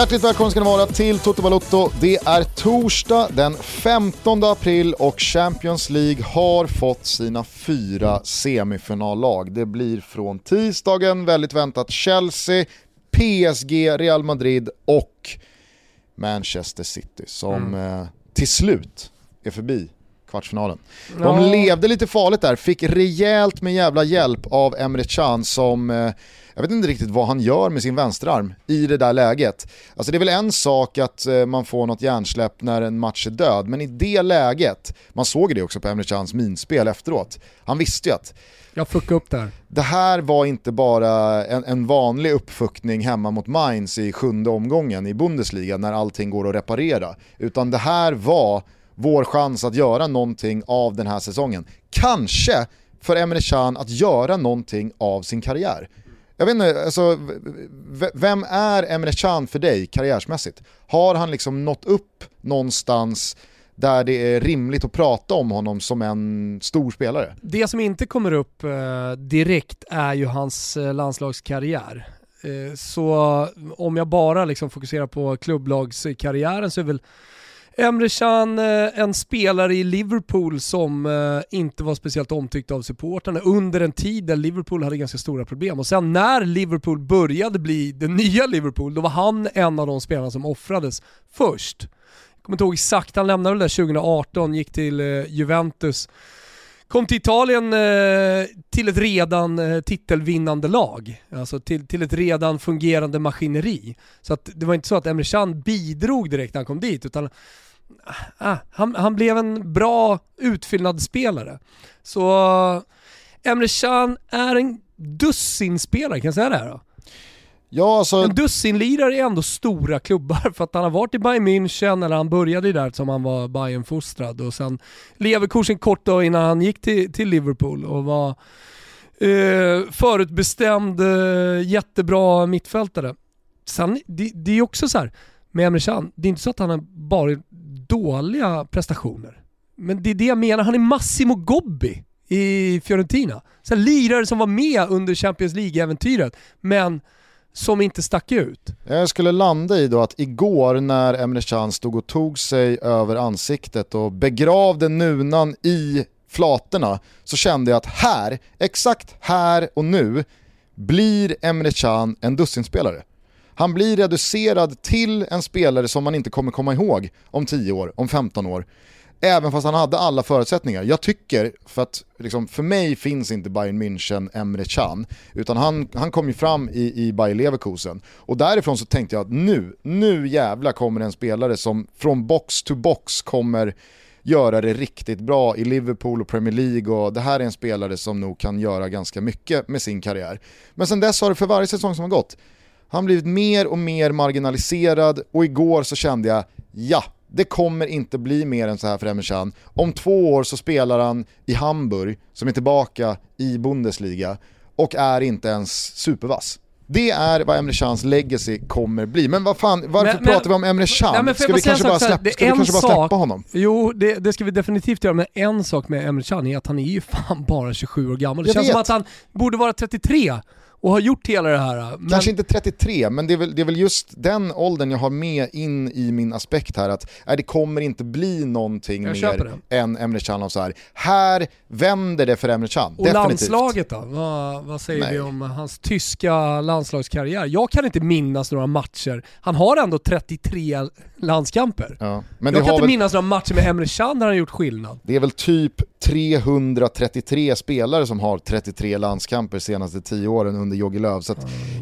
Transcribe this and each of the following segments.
Hjärtligt välkomna ska ni vara till Toto Balotto. Det är torsdag den 15 april och Champions League har fått sina fyra semifinallag. Det blir från tisdagen väldigt väntat Chelsea, PSG, Real Madrid och Manchester City som mm. eh, till slut är förbi kvartsfinalen. De ja. levde lite farligt där, fick rejält med jävla hjälp av Emre Can som eh, jag vet inte riktigt vad han gör med sin vänsterarm i det där läget. Alltså det är väl en sak att eh, man får något hjärnsläpp när en match är död, men i det läget, man såg det också på Emre Cans minspel efteråt, han visste ju att jag fuckade upp där. Det här var inte bara en, en, vanlig uppfuckning hemma mot Mainz i sjunde omgången i Bundesliga när allting går att reparera, utan det här var vår chans att göra någonting av den här säsongen. Kanske för Emre Can att göra någonting av sin karriär. Jag vet inte, alltså, vem är Emre Can för dig karriärsmässigt? Har han liksom nått upp någonstans där det är rimligt att prata om honom som en stor spelare? Det som inte kommer upp eh, direkt är ju hans eh, landslagskarriär. Eh, så om jag bara liksom fokuserar på klubblagskarriären så är väl Emre Can, eh, en spelare i Liverpool som eh, inte var speciellt omtyckt av supportrarna under en tid där Liverpool hade ganska stora problem. Och sen när Liverpool började bli det nya Liverpool, då var han en av de spelarna som offrades först. Jag kommer inte ihåg exakt, han lämnade väl där 2018, gick till eh, Juventus. Kom till Italien eh, till ett redan eh, titelvinnande lag. Alltså till, till ett redan fungerande maskineri. Så att det var inte så att Emre Can bidrog direkt när han kom dit, utan ah, han, han blev en bra utfyllnadsspelare. Så Emre Can är en dussinspelare, kan jag säga det här då? Ja, alltså... En dussinlirare är ändå stora klubbar för att han har varit i Bayern München, eller han började där som han var Bayern-fostrad och sen Leverkusen kort då innan han gick till, till Liverpool och var eh, förutbestämd, eh, jättebra mittfältare. Sen, det, det är också så här, med Emre Can, det är inte så att han har bara dåliga prestationer. Men det är det jag menar, han är Massimo Gobbi i Fiorentina. Så lirare som var med under Champions League-äventyret, men som inte stack ut. Jag skulle landa i då att igår när Emre Can stod och tog sig över ansiktet och begravde nunan i flatorna så kände jag att här, exakt här och nu, blir Emre Can en dussinspelare. Han blir reducerad till en spelare som man inte kommer komma ihåg om 10 år, om 15 år. Även fast han hade alla förutsättningar. Jag tycker, för att liksom, för mig finns inte Bayern München Emre Can, utan han, han kom ju fram i, i Bayer Leverkusen. Och därifrån så tänkte jag att nu, nu jävla kommer en spelare som från box to box kommer göra det riktigt bra i Liverpool och Premier League och det här är en spelare som nog kan göra ganska mycket med sin karriär. Men sen dess har det för varje säsong som har gått, han blivit mer och mer marginaliserad och igår så kände jag, ja, det kommer inte bli mer än så här för Can. Om två år så spelar han i Hamburg, som är tillbaka i Bundesliga, och är inte ens supervass. Det är vad Emre Cans legacy kommer bli. Men vad fan, varför men, pratar vi om Emre Can? Nej, ska vi kanske, bara, släpp, ska vi kanske bara släppa honom? Jo, det, det, ska vi definitivt göra, men en sak med Emre Can är att han är ju fan bara 27 år gammal. Det Jag känns vet. som att han borde vara 33 och har gjort hela det här. Men... Kanske inte 33, men det är, väl, det är väl just den åldern jag har med in i min aspekt här att äh, det kommer inte bli någonting jag mer än Emre Can och så här. Här vänder det för Emre Can, Och definitivt. landslaget då? Vad, vad säger Nej. vi om hans tyska landslagskarriär? Jag kan inte minnas några matcher. Han har ändå 33 landskamper. Ja, men jag kan inte väl... minnas några matcher med Emre Can där han gjort skillnad. Det är väl typ 333 spelare som har 33 landskamper senaste 10 åren under Jogi Löw. Så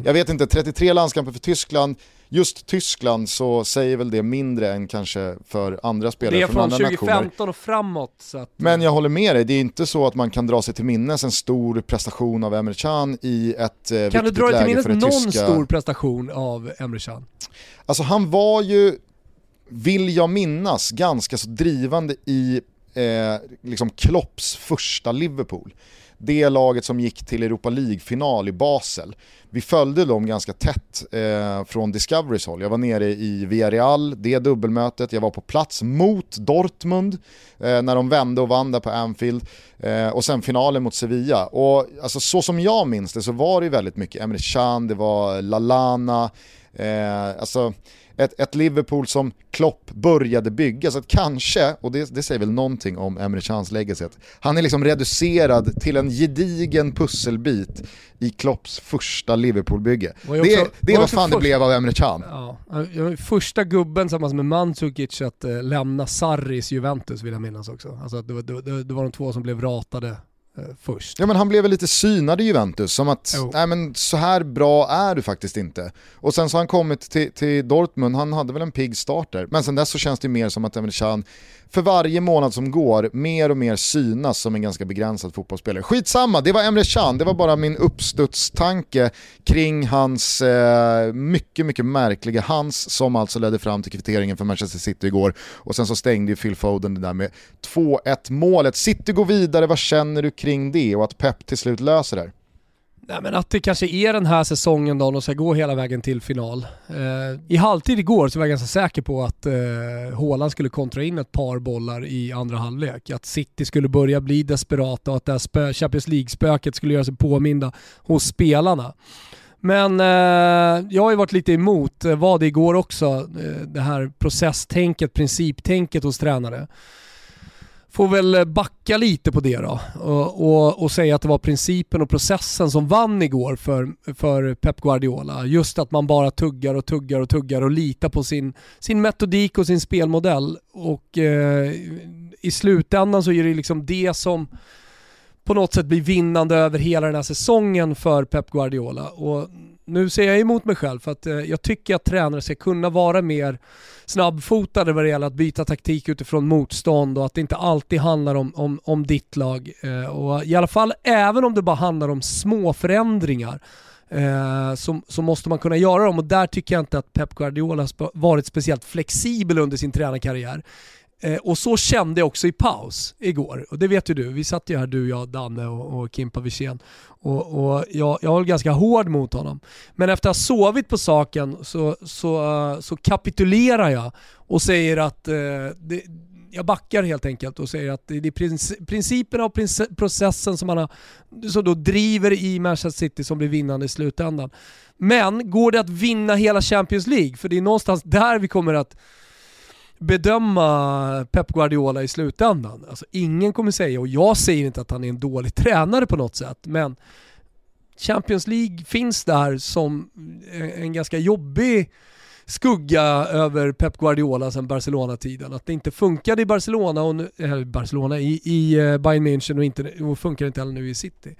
jag vet inte, 33 landskamper för Tyskland, just Tyskland så säger väl det mindre än kanske för andra spelare från, andra nationer. Det är från 2015 och framåt. Att... Men jag håller med dig, det är inte så att man kan dra sig till minnes en stor prestation av Emre Can i ett eh, Kan du dra dig till minnes någon tyska... stor prestation av Emre Can? Alltså han var ju, vill jag minnas, ganska så drivande i eh, liksom Klopps första Liverpool det laget som gick till Europa League-final i Basel. Vi följde dem ganska tätt eh, från Discoverys håll. Jag var nere i Villarreal, det dubbelmötet, jag var på plats mot Dortmund eh, när de vände och vann där på Anfield eh, och sen finalen mot Sevilla. Och alltså, så som jag minns det så var det väldigt mycket Emre Can, det var Lalana, Eh, alltså, ett, ett, Liverpool som Klopp började bygga. Så att kanske, och det, det säger väl någonting om Emre Chans legacy, han är liksom reducerad till en gedigen pusselbit i Klopps första Liverpool-bygge. Det, det är vad fan det blev av Emre Can. Ja, första gubben tillsammans med Mandzukic att äh, lämna Sarris Juventus vill jag minnas också. Alltså det, det, det var de två som blev ratade Eh, först. Ja men han blev väl lite synad i Juventus, som att oh. nej, men så här bra är du faktiskt inte. Och sen så har han kommit till, till Dortmund, han hade väl en pigg starter, men sen dess så känns det mer som att Emre Can för varje månad som går mer och mer synas som en ganska begränsad fotbollsspelare. Skitsamma, det var Emre Can, det var bara min uppstudstanke kring hans eh, mycket, mycket märkliga hans som alltså ledde fram till kvitteringen för Manchester City igår och sen så stängde ju Phil Foden det där med 2-1 målet. City går vidare, vad känner du kring det och att Pep till slut löser det? Nej, men att det kanske är den här säsongen då de ska gå hela vägen till final. Eh, I halvtid igår så var jag ganska säker på att eh, skulle kontra in ett par bollar i andra halvlek. Att City skulle börja bli desperata och att det här Champions League-spöket skulle göra sig påminda hos spelarna. Men eh, jag har ju varit lite emot, eh, var det igår också, eh, det här processtänket, principtänket hos tränare får väl eh, backa lite på det då och, och, och, säga att det var principen och processen som vann igår för, för Pep Guardiola. Just att man bara tuggar och tuggar och tuggar och litar på sin, sin metodik och sin spelmodell. Och eh, i slutändan så är det liksom det som på något sätt blir vinnande över hela den här säsongen för Pep Guardiola. Och nu säger jag emot mig själv för att eh, jag tycker att tränare ska kunna vara mer snabbfotade vad det gäller att byta taktik utifrån motstånd och att det inte alltid handlar om, om, om ditt lag. Eh, och I alla fall även om det bara handlar om små förändringar eh, så, så, måste man kunna göra dem och där tycker jag inte att Pep Guardiola har varit speciellt flexibel under sin tränarkarriär. Eh, och så kände jag också i paus igår. Och det vet ju du, vi satt ju här du, jag, Danne och, och Kimpa Wirsén. Och, och jag, jag var ganska hård mot honom. Men efter att ha sovit på saken så, så, uh, så kapitulerar jag och säger att uh, det, jag backar helt enkelt och säger att det är principerna och processen som man har, som då driver i Manchester City som blir vinnande i slutändan. Men går det att vinna hela Champions League? För det är någonstans där vi kommer att bedöma Pep Guardiola i slutändan. Alltså, ingen kommer säga, och jag säger inte att han är en dålig tränare på något sätt, men Champions League finns där som en ganska jobbig skugga över Pep Guardiola sedan Barcelona-tiden. Att det inte funkade i Barcelona, och nu, äh, Barcelona i, i eh, Bayern München och, inte, och funkar inte heller nu i City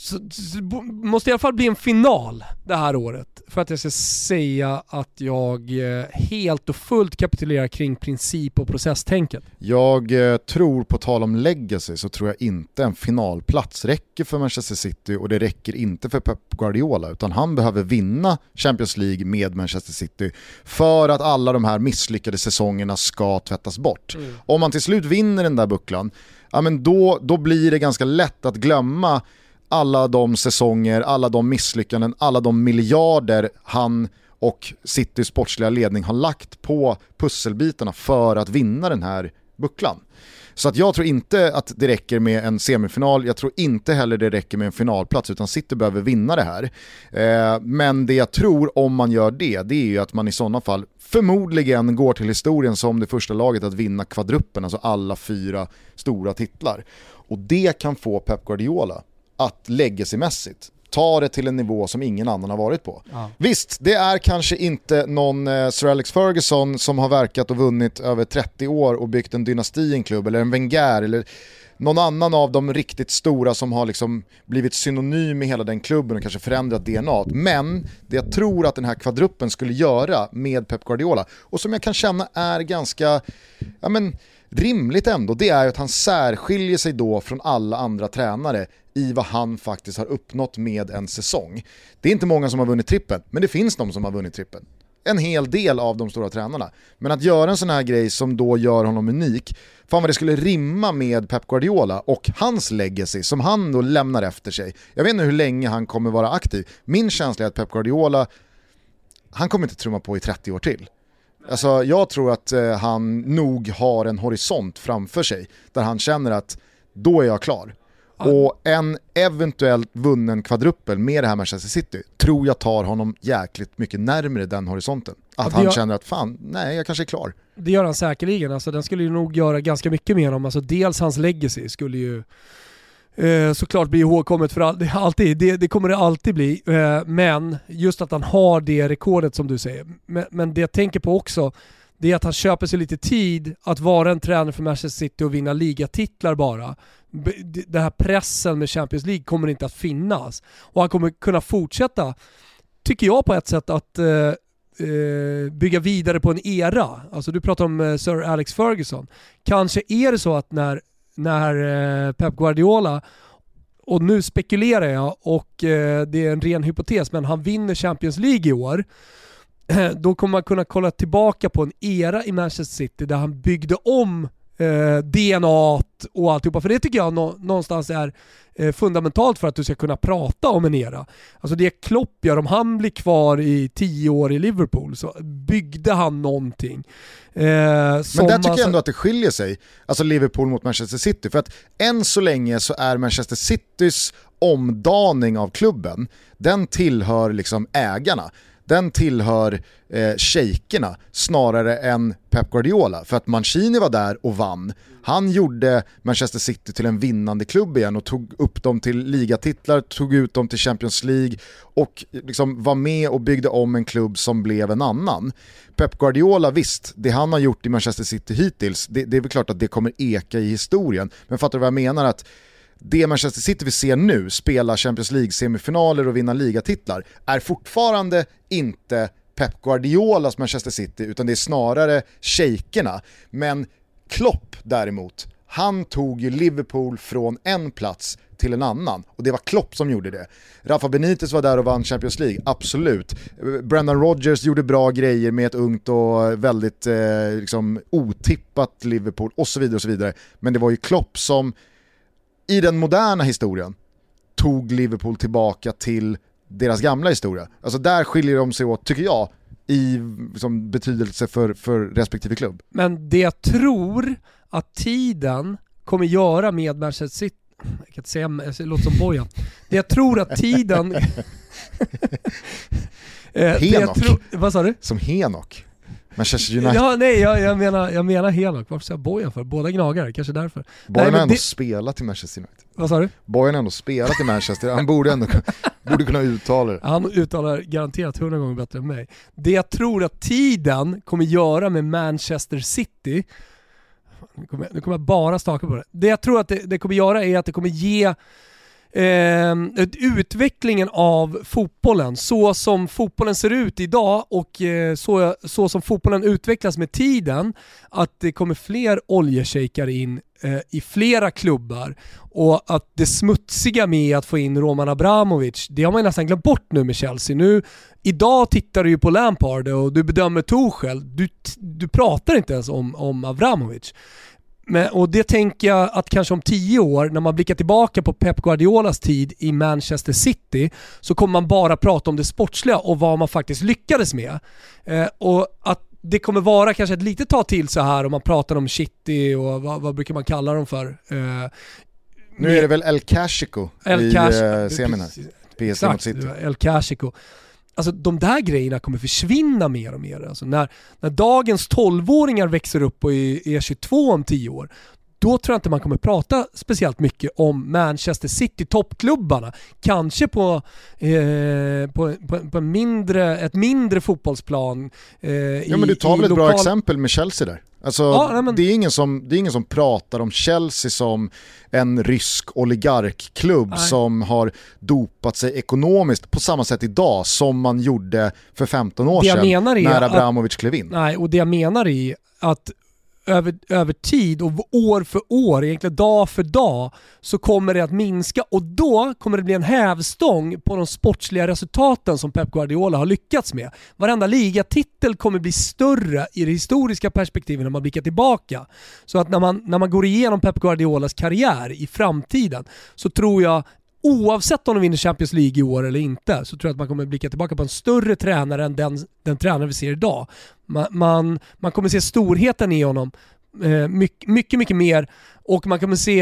så, så, måste i alla fall bli en final det här året för att jag ska säga att jag eh, helt och fullt kapitulerar kring princip och processtänket. Jag eh, tror, på tal om legacy, så tror jag inte en finalplats räcker för Manchester City och det räcker inte för Pep Guardiola utan han behöver vinna Champions League med Manchester City för att alla de här misslyckade säsongerna ska tvättas bort. Mm. Om man till slut vinner den där bucklan, ja men då, då blir det ganska lätt att glömma alla de säsonger, alla de misslyckanden, alla de miljarder han och Citys sportsliga ledning har lagt på pusselbitarna för att vinna den här bucklan. Så att jag tror inte att det räcker med en semifinal, jag tror inte heller det räcker med en finalplats utan City behöver vinna det här. Eh, men det jag tror om man gör det, det är ju att man i sådana fall förmodligen går till historien som det första laget att vinna kvadruppen, alltså alla fyra stora titlar. Och det kan få Pep Guardiola att legacymässigt ta det till en nivå som ingen annan har varit på. Ja. Visst, det är kanske inte någon eh, Sir Alex Ferguson som har verkat och vunnit över 30 år och byggt en dynasti i en klubb, eller en Wenger, eller någon annan av de riktigt stora som har liksom blivit synonym med hela den klubben och kanske förändrat DNA. Men det jag tror att den här kvadruppen skulle göra med Pep Guardiola, och som jag kan känna är ganska, ja men, rimligt ändå, det är att han särskiljer sig då från alla andra tränare i vad han faktiskt har uppnått med en säsong. Det är inte många som har vunnit trippen, men det finns de som har vunnit trippen. En hel del av de stora tränarna. Men att göra en sån här grej som då gör honom unik, fan vad det skulle rimma med Pep Guardiola och hans legacy som han då lämnar efter sig. Jag vet inte hur länge han kommer vara aktiv. Min känsla är att Pep Guardiola, han kommer inte trumma på i 30 år till. Alltså, jag tror att eh, han nog har en horisont framför sig där han känner att då är jag klar. Och en eventuellt vunnen kvadruppel med det här Manchester City tror jag tar honom jäkligt mycket närmre den horisonten. Att han gör, känner att fan, nej jag kanske är klar. Det gör han säkerligen, alltså, den skulle ju nog göra ganska mycket med honom. Alltså, dels hans legacy skulle ju eh, såklart bli ihågkommet för all, alltid. Det, det, kommer det alltid bli. Eh, men just att han har det rekordet som du säger. Men, men det jag tänker på också, det är att han köper sig lite tid att vara en tränare för Manchester City och vinna ligatitlar bara. Den här pressen med Champions League kommer inte att finnas. Och han kommer kunna fortsätta, tycker jag på ett sätt, att eh, eh, bygga vidare på en era. Alltså du pratar om eh, Sir Alex Ferguson. Kanske är det så att när, när eh, Pep Guardiola och nu spekulerar jag och eh, det är en ren hypotes, men han vinner Champions League i år då kommer man kunna kolla tillbaka på en era i Manchester City där han byggde om eh, DNA och alltihopa. För det tycker jag nå någonstans är eh, fundamentalt för att du ska kunna prata om en era. Alltså det Klopp gör, om han blir kvar i tio år i Liverpool så byggde han någonting. Eh, Men där tycker jag ändå att det skiljer sig, alltså Liverpool mot Manchester City. För att än så länge så är Manchester Citys omdaning av klubben, den tillhör liksom ägarna den tillhör eh, shejkerna snarare än Pep Guardiola. För att Mancini var där och vann. Han gjorde Manchester City till en vinnande klubb igen och tog upp dem till ligatitlar, tog ut dem till Champions League och liksom var med och byggde om en klubb som blev en annan. Pep Guardiola, visst, det han har gjort i Manchester City hittills, det, det är väl klart att det kommer eka i historien. Men fattar du vad jag menar? att det Manchester City vi ser nu, spela Champions League-semifinaler och vinna ligatitlar, är fortfarande inte Pep Guardiolas Manchester City, utan det är snarare shejkerna. Men Klopp däremot, han tog ju Liverpool från en plats till en annan och det var Klopp som gjorde det. Rafa Benitez var där och vann Champions League, absolut. Brendan Rodgers gjorde bra grejer med ett ungt och väldigt eh, liksom, otippat Liverpool och så vidare och så vidare. Men det var ju Klopp som i den moderna historien tog Liverpool tillbaka till deras gamla historia. Alltså där skiljer de sig åt, tycker jag, i liksom, betydelse för, för respektive klubb. Men det jag tror att tiden kommer göra med Manchester City, jag kan inte säga, det låter som Bojan. Det jag tror att tiden... Henok. Tro, vad sa du? Som Henok. Manchester United. Ja, nej, jag, jag menar, jag menar Henok. Varför säger jag Bojan för? Båda gnagare, kanske därför. Bojan har ändå det... spelat i Manchester United. Vad sa du? Bojan har ändå spelat i Manchester, han borde ändå borde kunna uttala det. Han uttalar garanterat hundra gånger bättre än mig. Det jag tror att tiden kommer göra med Manchester City, nu kommer jag, nu kommer jag bara staka på det. Det jag tror att det, det kommer göra är att det kommer ge eh, utvecklingen av fotbollen, så som fotbollen ser ut idag och eh, så, så som fotbollen utvecklas med tiden, att det kommer fler oljeshejkar in eh, i flera klubbar och att det smutsiga med att få in Roman Abramovic, det har man nästan glömt bort nu med Chelsea. Nu, idag tittar du ju på Lampard och du bedömer Tuchel, du, du pratar inte ens om, om Abramovic. Men, och det tänker jag att kanske om tio år, när man blickar tillbaka på Pep Guardiolas tid i Manchester City, så kommer man bara prata om det sportsliga och vad man faktiskt lyckades med. Eh, och att det kommer vara kanske ett litet tag till så här om man pratar om City och vad, vad brukar man kalla dem för? Eh, nu är det väl El Cashico El i eh, semin här. PSG mot City. El Cashico alltså de där grejerna kommer försvinna mer och mer. Alltså när, när dagens 12-åringar växer upp och är, 22 om 10 år, då tror jag inte man kommer prata speciellt mycket om Manchester City, toppklubbarna. Kanske på, eh, på, på, på mindre, ett mindre fotbollsplan. Eh, ja men du tar väl ett lokal... bra exempel med Chelsea där? Alltså, ja, nej, men... det, är ingen som, det är ingen som pratar om Chelsea som en rysk oligarkklubb som har dopat sig ekonomiskt på samma sätt idag som man gjorde för 15 år sedan när Abramovic klev in. Nej, och det jag menar är att över, över tid och år för år, egentligen dag för dag, så kommer det att minska och då kommer det bli en hävstång på de sportsliga resultaten som Pep Guardiola har lyckats med. Varenda ligatitel kommer bli större i det historiska perspektivet när man blickar tillbaka. Så att när man, när man går igenom Pep Guardiolas karriär i framtiden så tror jag oavsett om de vinner Champions League i år eller inte, så tror jag att man kommer blicka tillbaka på en större tränare än den, den tränare vi ser idag. Man, man, man kommer se storheten i honom eh, mycket, mycket, mycket mer Och man kommer se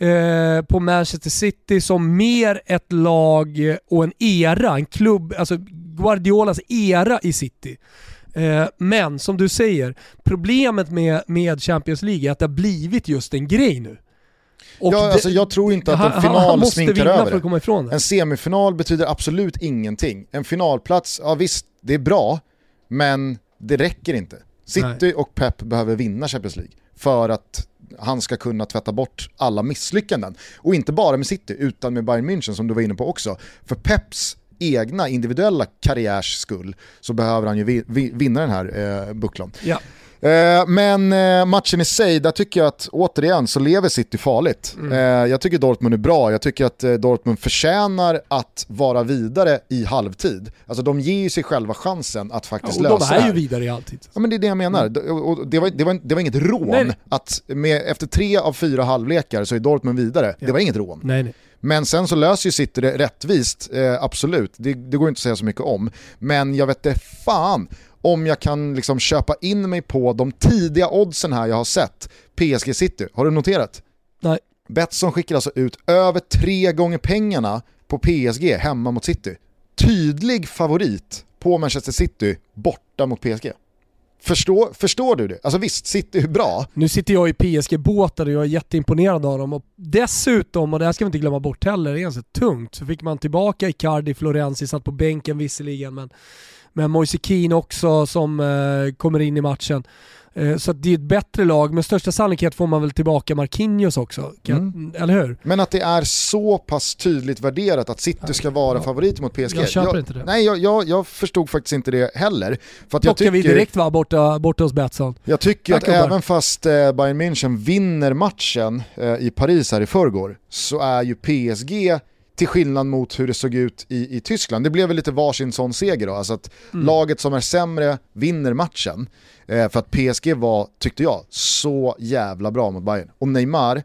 eh, på Manchester City som mer ett lag eh, och en era, en klubb, alltså Guardiolas era i City. Eh, men som du säger, problemet med, med Champions League är att det har blivit just en grej nu. Och ja, alltså jag tror inte att en final han, han sminkar över för att komma ifrån det. En semifinal betyder absolut ingenting. En finalplats, ja visst, det är bra, men det räcker inte. City Nej. och Pep behöver vinna Champions League för att han ska kunna tvätta bort alla misslyckanden. Och inte bara med City, utan med Bayern München som du var inne på också. För Peps egna individuella karriärs skull så behöver han ju vinna den här eh, bucklan. Ja. Eh, men eh, matchen i sig, där tycker jag att återigen så lever City farligt. Mm. Eh, jag tycker Dortmund är bra, jag tycker att Dortmund förtjänar att vara vidare i halvtid. Alltså de ger ju sig själva chansen att faktiskt ja, lösa det de är ju vidare i halvtid. Ja men det är det jag menar. Mm. Och det, var, det, var, det var inget rån nej. att med, efter tre av fyra halvlekar så är Dortmund vidare. Ja. Det var inget rån. Nej, nej. Men sen så löser ju City det rättvist, eh, absolut. Det, det, går inte att säga så mycket om. Men jag vet inte fan om jag kan liksom köpa in mig på de tidiga oddsen här jag har sett. PSG City, har du noterat? Nej. Betsson skickar alltså ut över tre gånger pengarna på PSG hemma mot City. Tydlig favorit på Manchester City borta mot PSG. Förstår, förstår du det? Alltså visst, City är bra. Nu sitter jag i PSG-båtar och jag är jätteimponerad av dem. Och dessutom, och det här ska vi inte glömma bort heller, det är ganska tungt, så fick man tillbaka Icardi, Florenzi, satt på bänken visserligen, men med Moise Keane också som eh, kommer in i matchen. Eh, så det är ett bättre lag, med största sannolikhet får man väl tillbaka Marquinhos också, mm. eller hur? Men att det är så pass tydligt värderat att City ska vara ja. favorit mot PSG. Jag köper jag, inte det. Nej, jag, jag, jag, förstod faktiskt inte det heller. För att jag tycker, vi direkt va, borta, borta hos Betsson. Jag tycker Tack att även fast eh, Bayern München vinner matchen eh, i Paris här i förrgår, så är ju PSG till skillnad mot hur det såg ut i, i Tyskland. Det blev väl lite varsin sån seger då, alltså att mm. laget som är sämre vinner matchen. Eh, för att PSG var, tyckte jag, så jävla bra mot Bayern. Och Neymar,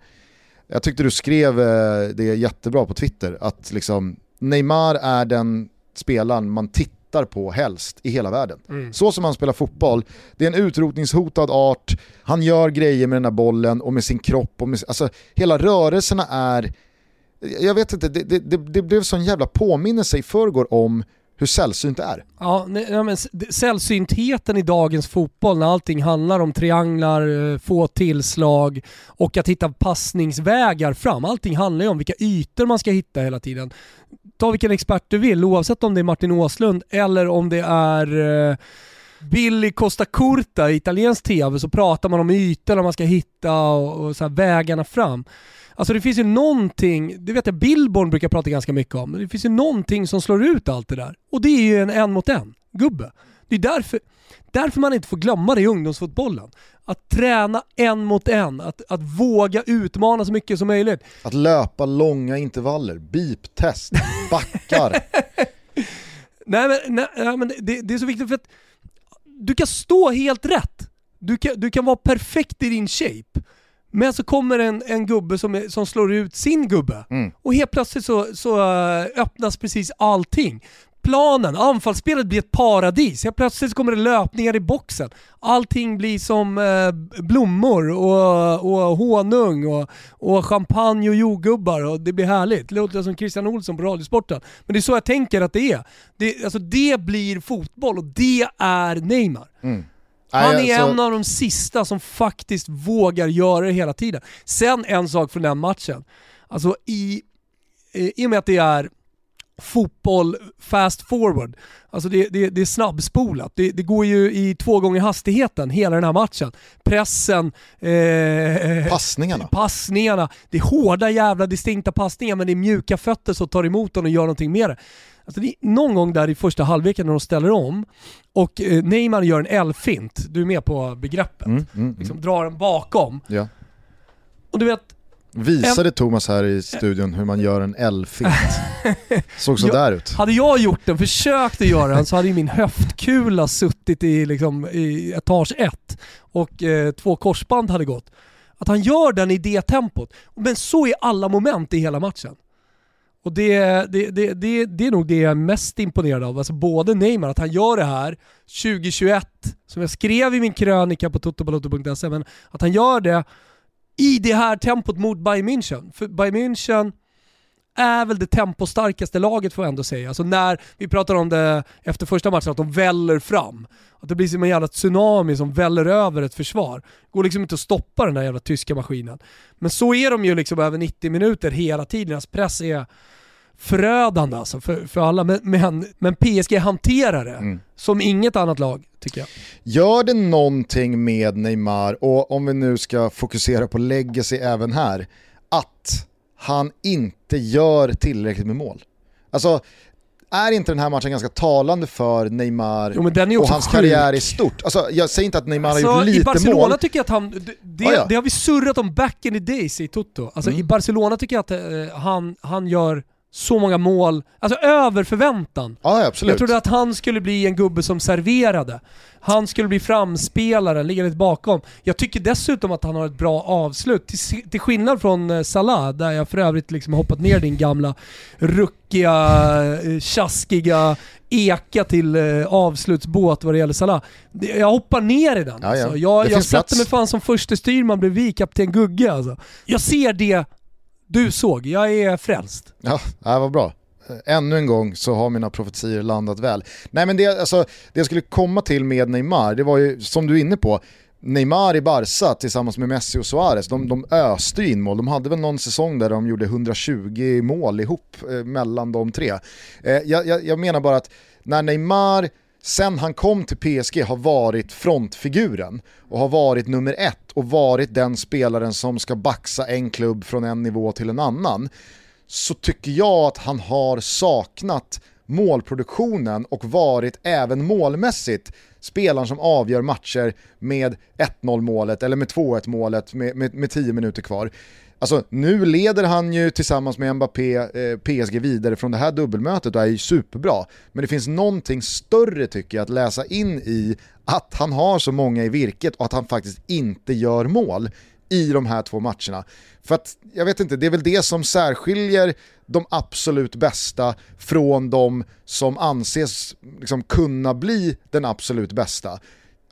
jag tyckte du skrev eh, det jättebra på Twitter, att liksom Neymar är den spelaren man tittar på helst i hela världen. Mm. Så som han spelar fotboll, det är en utrotningshotad art, han gör grejer med den här bollen och med sin kropp, och med, alltså hela rörelserna är jag vet inte, det, det, det blev sån jävla påminnelse i förrgår om hur sällsynt det är. Ja, nej, men sällsyntheten i dagens fotboll när allting handlar om trianglar, eh, få tillslag och att hitta passningsvägar fram. Allting handlar ju om vilka ytor man ska hitta hela tiden. Ta vilken expert du vill, oavsett om det är Martin Åslund eller om det är eh, Billy Costa Curta i italiensk tv så pratar man om ytorna man ska hitta och, och så vägarna fram. Alltså det finns ju någonting, det vet jag Billborn brukar prata ganska mycket om, men det finns ju någonting som slår ut allt det där. Och det är ju en en mot en gubbe. Det är därför, därför man inte får glömma det i ungdomsfotbollen. Att träna en mot en, att, att våga utmana så mycket som möjligt. Att löpa långa intervaller, beep-test, backar. nej men, nej, men det, det, är så viktigt för att du kan stå helt rätt. Du kan, du kan vara perfekt i din shape. Men så kommer en, en gubbe som, är, som slår ut sin gubbe mm. och helt plötsligt så, så uh, öppnas precis allting. Planen, anfallsspelet blir ett paradis. Helt plötsligt kommer det löpningar i boxen. Allting blir som uh, blommor och, och honung och, och champagne och jordgubbar och det blir härligt. Det låter som Christian Olsson på Radiosporten. Men det är så jag tänker att det är. Det, alltså det blir fotboll och det är Neymar. Mm. Han är alltså... en av de sista som faktiskt vågar göra det hela tiden. Sen en sak från den matchen. Alltså i, i och med att det är fotboll fast forward. Alltså det, det, det är snabbspolat. Det, det, går ju i två gånger hastigheten hela den här matchen. Pressen, eh, passningarna. passningarna. Det är hårda jävla distinkta passningar men det är mjuka fötter som tar emot den och gör någonting med det. Alltså det någon gång där i första halvleken när de ställer om och eh, Neymar gör en L-fint, du är med på begreppet. Mm, mm, mm. liksom mm. drar den bakom. Ja. Och du vet, Visade en... Thomas här i studion hur man gör en L-fint. Såg sådär ut. Hade jag gjort den, försökt att göra den, så hade min höftkula suttit i, liksom, i etage ett och eh, två korsband hade gått. Att han gör den i det tempot. Men så är alla moment i hela matchen. Och det, det, det, det, det är nog det jag är mest imponerad av. Alltså både Neymar, att han gör det här 2021, som jag skrev i min krönika på totobaloto.se, men att han gör det i det här tempot mot Bayern München. För Bayern München är väl det tempostarkaste laget får jag ändå säga. Alltså när vi pratar om det efter första matchen, att de väller fram. Att det blir som en jävla tsunami som väller över ett försvar. Går liksom inte att stoppa den där jävla tyska maskinen. Men så är de ju liksom över 90 minuter hela tiden. Deras press är förödande alltså för, för alla. Men, men, men PSG hanterar det mm. som inget annat lag tycker jag. Gör det någonting med Neymar, och om vi nu ska fokusera på legacy även här, att han inte gör tillräckligt med mål? Alltså, är inte den här matchen ganska talande för Neymar jo, och hans sjuk. karriär i stort? Alltså, jag säger inte att Neymar alltså, har gjort lite mål. I Barcelona tycker jag att han, det, ah, ja. det, har vi surrat om back in the days i Toto. Alltså mm. i Barcelona tycker jag att uh, han, han gör så många mål, alltså över förväntan. Ja, absolut. Jag trodde att han skulle bli en gubbe som serverade. Han skulle bli framspelaren, ligga lite bakom. Jag tycker dessutom att han har ett bra avslut. Till, till skillnad från eh, Salah, där jag för övrigt liksom hoppat ner din gamla ruckiga, eh, tjaskiga eka till eh, avslutsbåt vad det gäller Salah. Jag hoppar ner i den. Ja, ja. Alltså. Jag, jag sätter mig fan som första styrman bredvid kapten Gugge alltså. Jag ser det du såg, jag är frälst. Ja, det var bra. Ännu en gång så har mina profetier landat väl. Nej men det, alltså, det jag skulle komma till med Neymar, det var ju som du är inne på, Neymar i Barca tillsammans med Messi och Suarez, de, de öste in mål. De hade väl någon säsong där de gjorde 120 mål ihop eh, mellan de tre. Eh, jag, jag, jag menar bara att när Neymar sen han kom till PSG har varit frontfiguren och har varit nummer ett och varit den spelaren som ska baxa en klubb från en nivå till en annan så tycker jag att han har saknat målproduktionen och varit även målmässigt spelaren som avgör matcher med 1-0 målet eller med 2-1 målet med, med, med 10 minuter kvar. Alltså nu leder han ju tillsammans med Mbappé eh, PSG vidare från det här dubbelmötet och är ju superbra. Men det finns någonting större tycker jag att läsa in i att han har så många i virket och att han faktiskt inte gör mål i de här två matcherna. För att, jag vet inte, det är väl det som särskiljer de absolut bästa från de som anses liksom kunna bli den absolut bästa.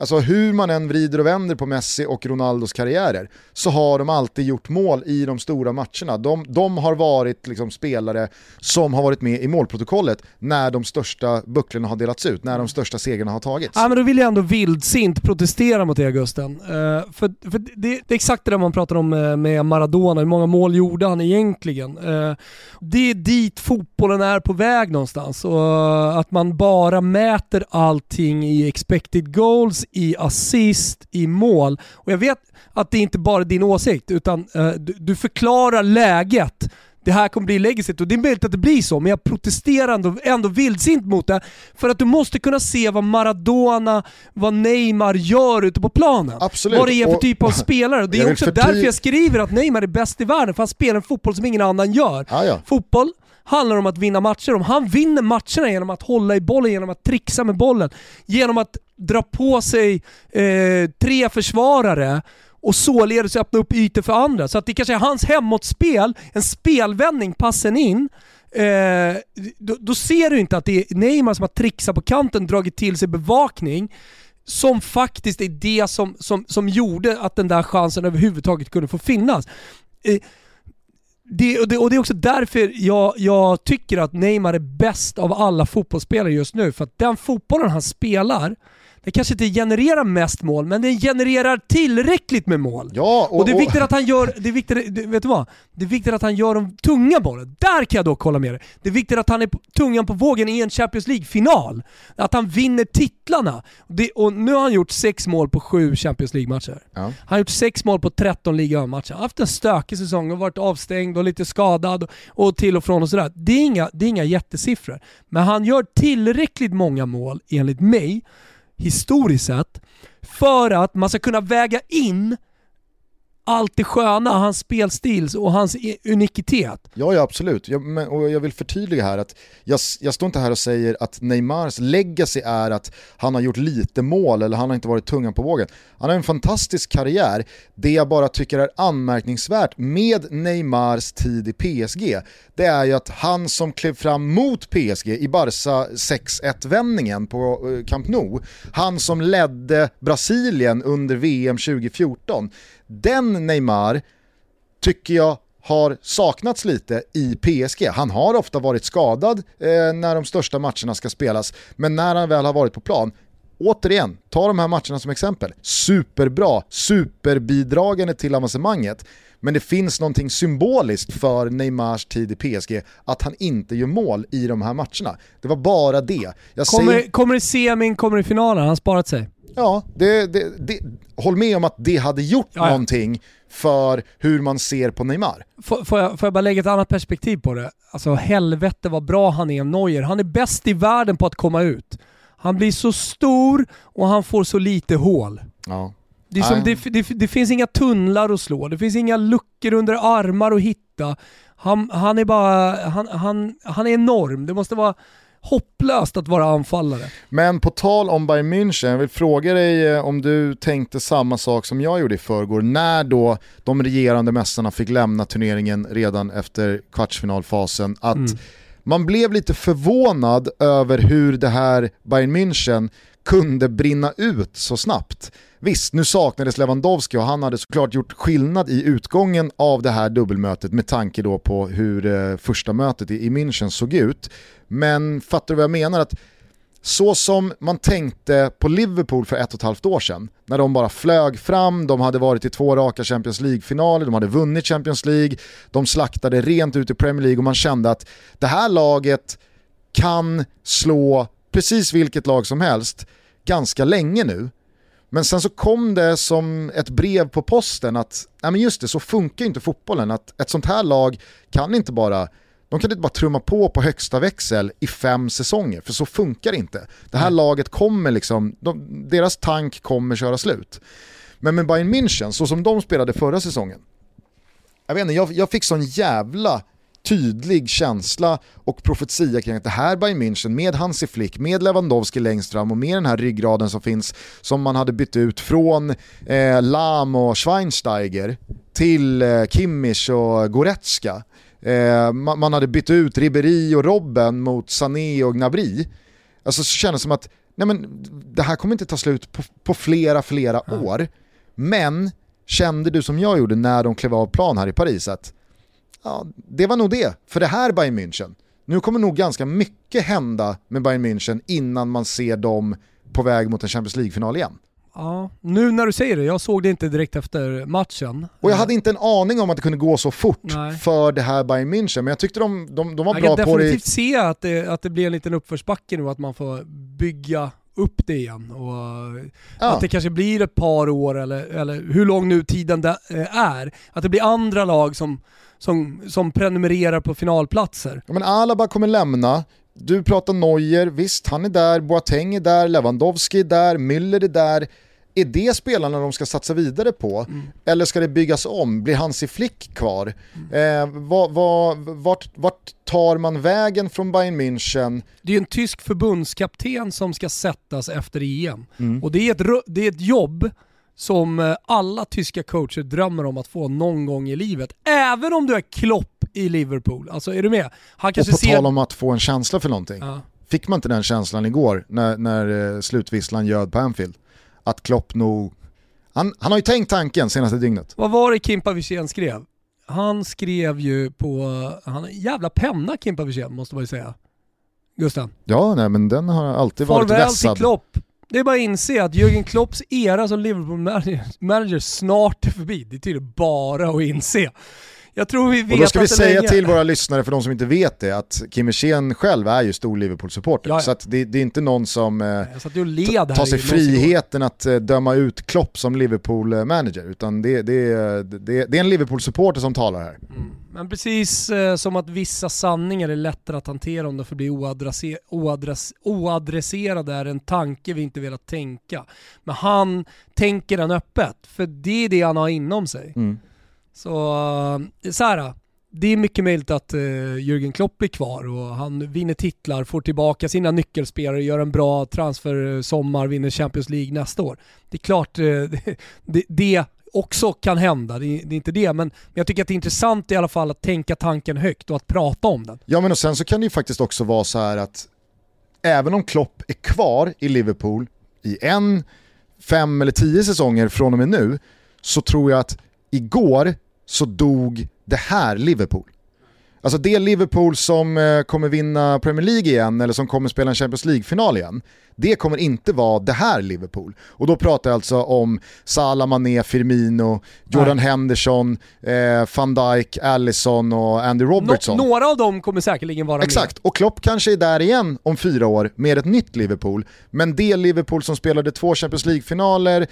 Alltså hur man än vrider och vänder på Messi och Ronaldos karriärer så har de alltid gjort mål i de stora matcherna. De, de har varit liksom spelare som har varit med i målprotokollet när de största bucklorna har delats ut, när de största segrarna har tagits. Ja men då vill jag ändå vildsint protestera mot det Gusten. Uh, eh, för för det, det, är exakt det där man pratar om eh, med Maradona, hur många mål gjorde han egentligen? Uh, det är dit fotbollen är på väg någonstans och att man bara mäter allting i expected goals i assist, i mål. Och jag vet att det inte bara är din åsikt, utan uh, du, du, förklarar läget. Det här kommer bli legacyt och det är möjligt att det blir så, men jag protesterar ändå, ändå vildsint mot det. För att du måste kunna se vad Maradona, vad Neymar gör ute på planen. Absolut. Vad det är för och, typ av spelare. Det är också därför jag skriver att Neymar är bäst i världen, för han spelar en fotboll som ingen annan gör. Ah, ja. Fotboll handlar om att vinna matcher. Om han vinner matcherna genom att hålla i bollen, genom att trixa med bollen, genom att dra på sig eh, tre försvarare och således öppna upp ytor för andra. Så att det kanske är hans hemåtspel, en spelvändning, passen in, eh, då, då, ser du inte att det är Neymar som har trixat på kanten, dragit till sig bevakning, som faktiskt är det som, som, som gjorde att den där chansen överhuvudtaget kunde få finnas. Eh, det, och, det, och det är också därför jag, jag tycker att Neymar är bäst av alla fotbollsspelare just nu. För att den fotbollen han spelar, det kanske inte genererar mest mål, men den genererar tillräckligt med mål. Ja, och, och det är viktigt att han gör, det är viktigt, vet du vad? Det är viktigt att han gör de tunga bollen. Där kan jag dock hålla med dig. Det är viktigt att han är tungan på vågen i en Champions League-final. Att han vinner titlarna. Det, och nu har han gjort sex mål på sju Champions League-matcher. Ja. Han har gjort sex mål på 13 ligamatcher. Han har haft en stökig säsong och varit avstängd och lite skadad och till och från och sådär. Det är inga, det är inga jättesiffror. Men han gör tillräckligt många mål, enligt mig, historiskt sett för att man ska kunna väga in allt det sköna, hans spelstil och hans unikitet. Ja, ja absolut. Jag, men, och jag vill förtydliga här att jag, jag står inte här och säger att Neymars legacy är att han har gjort lite mål eller han har inte varit tungan på vågen. Han har en fantastisk karriär. Det jag bara tycker är anmärkningsvärt med Neymars tid i PSG, det är ju att han som klev fram mot PSG i Barca 6-1-vändningen på eh, Camp Nou, han som ledde Brasilien under VM 2014, den Neymar tycker jag har saknats lite i PSG. Han har ofta varit skadad eh, när de största matcherna ska spelas, men när han väl har varit på plan, återigen, ta de här matcherna som exempel. Superbra, superbidragande till avancemanget. Men det finns någonting symboliskt för Neymars tid i PSG att han inte gör mål i de här matcherna. Det var bara det. Jag kommer, säger... kommer det semin, kommer det finalen? Han har sparat sig. Ja, det, det, det, håll med om att det hade gjort ja, ja. någonting för hur man ser på Neymar. Får, får, jag, får jag bara lägga ett annat perspektiv på det? Alltså helvete vad bra han är, Neuer. Han är bäst i världen på att komma ut. Han blir så stor och han får så lite hål. Ja. Det, som, det, det, det, finns inga tunnlar att slå, det finns inga luckor under armar att hitta. Han, han är bara, han, han, han är enorm. Det måste vara hopplöst att vara anfallare. Men på tal om Bayern München, jag vill fråga dig eh, om du tänkte samma sak som jag gjorde i förrgår, när då de regerande mästarna fick lämna turneringen redan efter kvartsfinalfasen, att mm. man blev lite förvånad över hur det här Bayern München kunde brinna ut så snabbt. Visst, nu saknades Lewandowski och han hade såklart gjort skillnad i utgången av det här dubbelmötet med tanke då på hur eh, första mötet i, i München såg ut. Men fattar du vad jag menar? Att så som man tänkte på Liverpool för ett och ett halvt år sedan, när de bara flög fram, de hade varit i två raka Champions League-finaler, de hade vunnit Champions League, de slaktade rent ut i Premier League och man kände att det här laget kan slå precis vilket lag som helst ganska länge nu. Men sen så kom det som ett brev på posten att, nej men just det, så funkar inte fotbollen. Att ett sånt här lag kan inte bara de kan inte bara trumma på på högsta växel i fem säsonger, för så funkar det inte. Det här mm. laget kommer liksom, de, deras tank kommer köra slut. Men med Bayern München, så som de spelade förra säsongen, jag vet inte, jag, jag fick sån jävla tydlig känsla och profetia kring att det här Bayern München med Hansi Flick, med Lewandowski längst fram och med den här ryggraden som finns som man hade bytt ut från eh, Lam och Schweinsteiger till eh, Kimmich och Goretzka. Eh, man, man, hade bytt ut Ribéry och Robben mot Sané och Gnabry. Alltså så kändes det som att nej men, det här kommer inte ta slut på, på flera, flera mm. år. Men kände du som jag gjorde när de klev av plan här i Paris att ja, det var nog det för det här Bayern München. Nu kommer nog ganska mycket hända med Bayern München innan man ser dem på väg mot en Champions League-final igen. Ja, nu när du säger det, jag såg det inte direkt efter matchen. Och jag hade inte en aning om att det kunde gå så fort Nej. för det här Bayern München, men jag tyckte de, de, de var jag bra på det. Jag kan definitivt se att det, att det blir en liten uppförsbacke nu, att man får bygga upp det igen. Och ja. Att det kanske blir ett par år, eller, eller hur lång nu tiden eh, är. Att det blir andra lag som, som, som prenumererar på finalplatser. Ja, men Alaba kommer lämna, du pratar Neuer, visst han är där, Boateng är där, Lewandowski är där, Müller är där. Är det spelarna de ska satsa vidare på? Mm. Eller ska det byggas om? Blir Hansi Flick kvar? Mm. Eh, vad, vad, vart, vart, tar man vägen från Bayern München? Det är en tysk förbundskapten som ska sättas efter EM. Mm. Och det är, ett, det är ett jobb som eh, alla tyska coacher drömmer om att få någon gång i livet. Även om du är Klopp i Liverpool. Alltså är du med? Han kanske och på ser... tal om att få en känsla för någonting. Ja. Fick man inte den känslan igår när, när eh, slutvisslan ljöd på Anfield? Att Klopp nog... Han, han har ju tänkt tanken senaste dygnet. Vad var det Kimpa Wirsén skrev? Han skrev ju på... Han har jävla penna Kimpa Wirsén måste man ju säga. Gusten? Ja, nej men den har alltid Farväl varit vässad. Farväl till Klopp. Det är bara att inse att Jürgen Klopps era som Liverpool-manager snart är förbi. Det är tydligen bara att inse. Jag tror vi vet och då ska vi säga länge. till våra lyssnare, för de som inte vet det, att Kim Hirsén själv är ju stor Liverpool-supporter. Så det, det, är inte någon som eh, tar sig friheten att eh, döma ut Klopp som Liverpool-manager, utan det, det, det, det är en Liverpool-supporter som talar här. Mm. Men precis eh, som att vissa sanningar är lättare att hantera om de förblir oadresser oadress oadresserade är en tanke vi inte velat tänka. Men han tänker den öppet, för det är det han har inom sig. Mm. Så, eh, så här, eh, det är mycket möjligt att uh, Jürgen Klopp blir kvar och han vinner titlar, får tillbaka sina nyckelspelare, gör en bra transfer-sommar, vinner Champions League nästa år. Det är klart uh, det, det, också kan hända, det är, det är, inte det, men jag tycker att det är intressant i alla fall att tänka tanken högt och att prata om den. Ja men och sen så kan det ju faktiskt också vara så här att även om Klopp är kvar i Liverpool i en, fem eller tio säsonger från och med nu, så tror jag att igår så dog det här Liverpool. Alltså det Liverpool som eh, kommer vinna Premier League igen eller som kommer spela en Champions League-final igen, det kommer inte vara det här Liverpool. Och då pratar jag alltså om Salah, Mané, Firmino, Jordan Nej. Henderson, eh, van Dijk, Allison och Andy Robertson. Nå några av dem kommer säkerligen vara Exakt, med. Exakt, och Klopp kanske är där igen om fyra år med ett nytt Liverpool. Men det Liverpool som spelade två Champions League-finaler,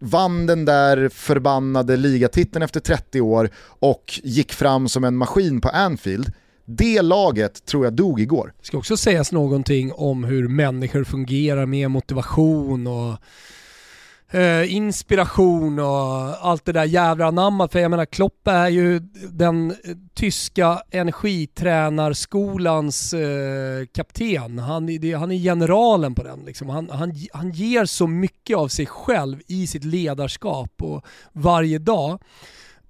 vann den där förbannade ligatiteln efter 30 år och gick fram som en maskin på Anfield. Det laget tror jag dog igår. Det ska också sägas någonting om hur människor fungerar med motivation och eh, inspiration och allt det där jävla anammat. För jag menar Klopp är ju den eh, tyska energitränarskolans eh, kapten. Han, det, han är generalen på den. Liksom. Han, han, han ger så mycket av sig själv i sitt ledarskap och varje dag.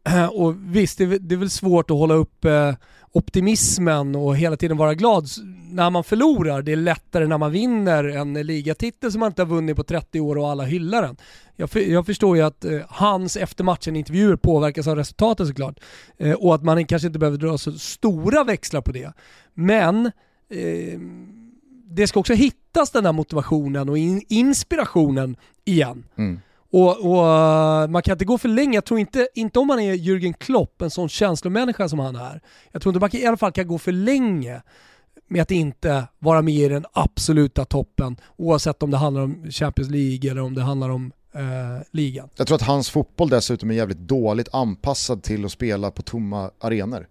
Och visst, det, det är väl svårt att hålla upp eh, optimismen och hela tiden vara glad när man förlorar. Det är lättare när man vinner en ligatitel som man inte har vunnit på 30 år och alla hyllar den. Jag, för, jag förstår ju att eh, hans efter matchen-intervjuer påverkas av resultatet såklart. Eh, och att man kanske inte behöver dra så stora växlar på det. Men eh, det ska också hittas den där motivationen och in, inspirationen igen. Mm. Och, och, eh, man kan inte gå för länge, jag tror inte, inte om man är Jürgen Klopp, en sån känslomänniska som han är. Jag tror inte man kan, i alla fall kan gå för länge med att inte vara med i den absoluta toppen oavsett om det handlar om Champions League eller om det handlar om eh, ligan. Jag tror att hans fotboll dessutom är jävligt dåligt anpassad till att spela på tomma arenor.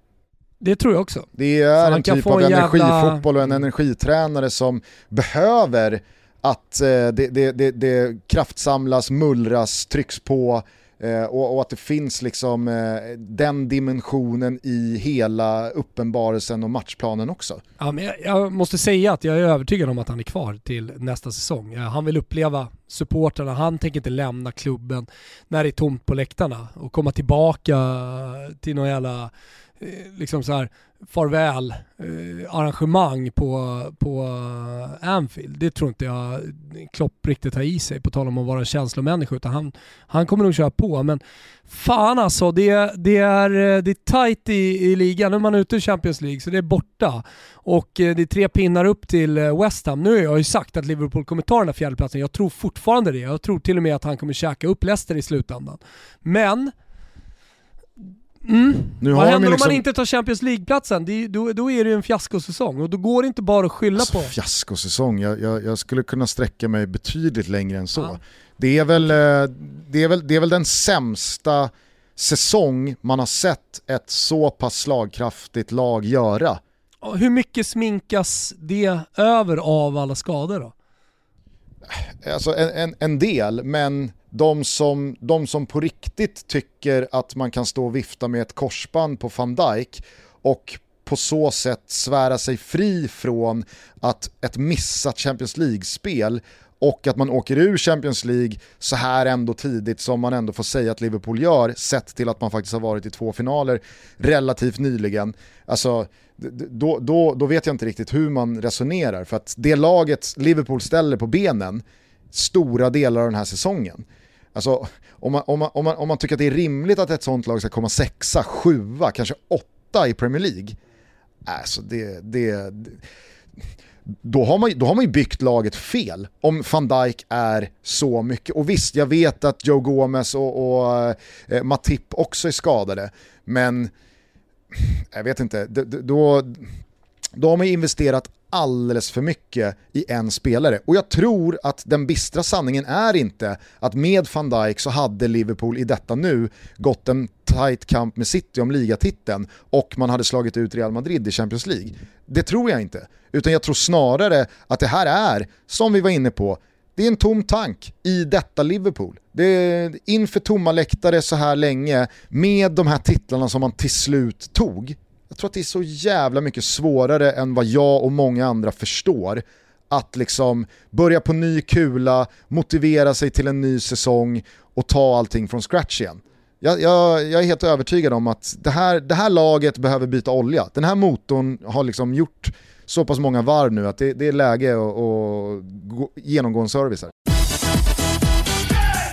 Det tror jag också. Det är en typ av jävla... energifotboll och en energitränare som behöver att eh, det, det, det, det kraftsamlas, mullras, trycks på eh, och, och, att det finns liksom eh, den dimensionen i hela uppenbarelsen och matchplanen också. Ja, men jag, jag, måste säga att jag är övertygad om att han är kvar till nästa säsong. Eh, han vill uppleva supporterna, han tänker inte lämna klubben när det är tomt på läktarna och komma tillbaka till någon jävla eh, liksom så här farväl eh, arrangemang på, på eh, Anfield. Det tror inte jag Klopp riktigt har i sig på tal om att vara känslomänniska utan han, han kommer nog köra på. Men fan alltså, det, det, är, eh, det är tight i, i ligan. Nu är man ute i Champions League så det är borta. Och eh, det är tre pinnar upp till West Ham. Nu har jag ju sagt att Liverpool kommer ta den här fjärdeplatsen. Jag tror fortfarande det. Jag tror till och med att han kommer käka upp Leicester i slutändan. Men Mm. Nu Vad händer liksom... om man inte tar Champions League-platsen? Då, då är det ju en fiaskosäsong och då går det inte bara att skylla alltså, på. Fiaskosäsong, jag, jag, jag, skulle kunna sträcka mig betydligt längre än så. Ja. Det, är väl, eh, det, är väl, det är väl den sämsta säsong man har sett ett så pass slagkraftigt lag göra. Hur mycket sminkas det över av alla skador då? Alltså en, en, en del, men de som, de som på riktigt tycker att man kan stå och vifta med ett korsband på van Dijk och på så sätt svära sig fri från att ett missat Champions League-spel och att man åker ur Champions League så här ändå tidigt som man ändå får säga att Liverpool gör, sett till att man faktiskt har varit i två finaler relativt nyligen. Alltså, då, då, då vet jag inte riktigt hur man resonerar, för att det laget Liverpool ställer på benen stora delar av den här säsongen, Alltså, om, man, om, man, om, man, om man tycker att det är rimligt att ett sånt lag ska komma sexa, sjua, kanske åtta i Premier League, alltså det, det, då har, man, då har man ju byggt laget fel om van Dijk är så mycket. Och visst, jag vet att Joe Gomez och, och eh, Matip också är skadade, men jag vet inte, då, de har investerat alldeles för mycket i en spelare. Och jag tror att den bistra sanningen är inte att med van Dijk så hade Liverpool i detta nu gått en tight kamp med City om ligatiteln och man hade slagit ut Real Madrid i Champions League. Det tror jag inte. Utan jag tror snarare att det här är, som vi var inne på, det är en tom tank i detta Liverpool. Det är inför tomma läktare så här länge med de här titlarna som man till slut tog jag tror att det är så jävla mycket svårare än vad jag och många andra förstår att liksom börja på ny kula, motivera sig till en ny säsong och ta allting från scratch igen. Jag, jag, jag, är helt övertygad om att det här, det här laget behöver byta olja. Den här motorn har liksom gjort så pass många varv nu att det, det är läge att genomgå en service här.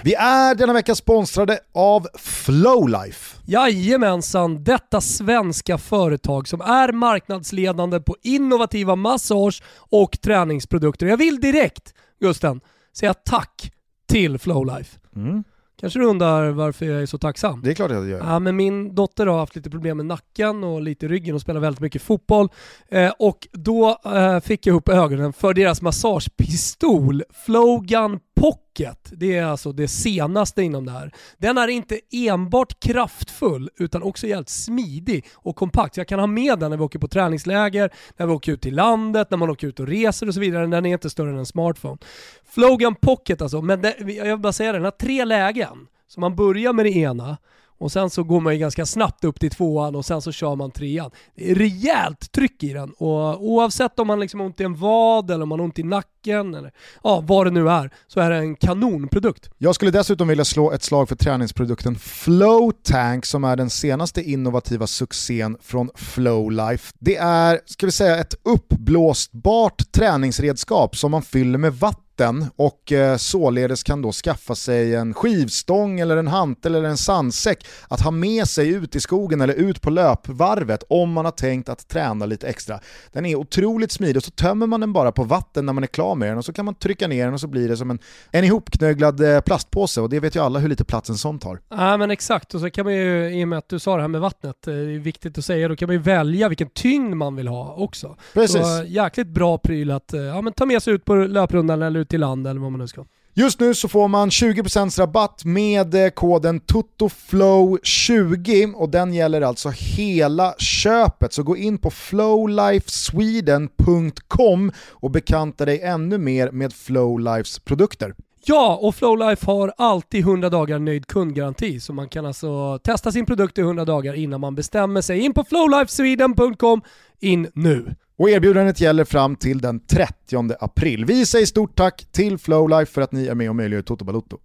Vi är denna vecka sponsrade av Flowlife. Jajamensan, detta svenska företag som är marknadsledande på innovativa massage och träningsprodukter. Jag vill direkt, Gusten, säga tack till Flowlife. Mm. Kanske du undrar varför jag är så tacksam? Det är klart jag gör. Ja, men min dotter har haft lite problem med nacken och lite i ryggen och spelar väldigt mycket fotboll. Eh, och då eh, fick jag upp ögonen för deras massagepistol, Flogan Pocket. Det är alltså det senaste inom det här. Den är inte enbart kraftfull utan också jävligt smidig och kompakt. Jag kan ha med den när vi åker på träningsläger, när vi åker ut till landet, när man åker ut och reser och så vidare. Den är inte större än en smartphone. Flogan Pocket alltså, men det, jag vill bara säga det, den har tre lägen. Så man börjar med det ena, och sen så går man ju ganska snabbt upp till tvåan och sen så kör man trean. Det är rejält tryck i den och eh, oavsett om man liksom har ont i en vad eller om man har ont i nacken eller ja, vad det nu är, så är det en kanonprodukt. Jag skulle dessutom vilja slå ett slag för träningsprodukten Flow Tank som är den senaste innovativa succén från Flowlife. Det är, ska vi säga, ett uppblåsbart träningsredskap som man fyller med vatten vatten och eh, således kan då skaffa sig en skivstång eller en hantel eller en sandsäck att ha med sig ut i skogen eller ut på löpvarvet om man har tänkt att träna lite extra. Den är otroligt smidig och så tömmer man den bara på vatten när man är klar med den och så kan man trycka ner den och så blir det som en, en ihopknögglad eh, plastpåse och det vet ju alla hur lite plats en sån tar. Ja men exakt och så kan man ju, i och med att du sa det här med vattnet, eh, det är viktigt att säga, då kan man ju välja vilken tyngd man vill ha också. Precis. Så jäkligt bra pryl att ja, men ta med sig ut på löprundan eller ut till land eller vad man nu ska. Just nu så får man 20% rabatt med eh, koden TOTOFLOW20 och den gäller alltså hela köpet. Så gå in på flowlifesweden.com och bekanta dig ännu mer med Flowlifes produkter. Ja, och Flowlife har alltid 100 dagar nöjd kundgaranti så man kan alltså testa sin produkt i 100 dagar innan man bestämmer sig. In på flowlifesweden.com, in nu! Och erbjudandet gäller fram till den 30 april. Vi säger stort tack till Flowlife för att ni är med och möjliggör Toto Balotto.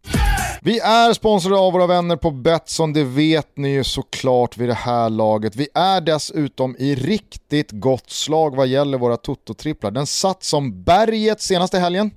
Vi är sponsrade av våra vänner på Betsson, det vet ni ju såklart vid det här laget. Vi är dessutom i riktigt gott slag vad gäller våra Toto-tripplar. Den satt som berget senaste helgen.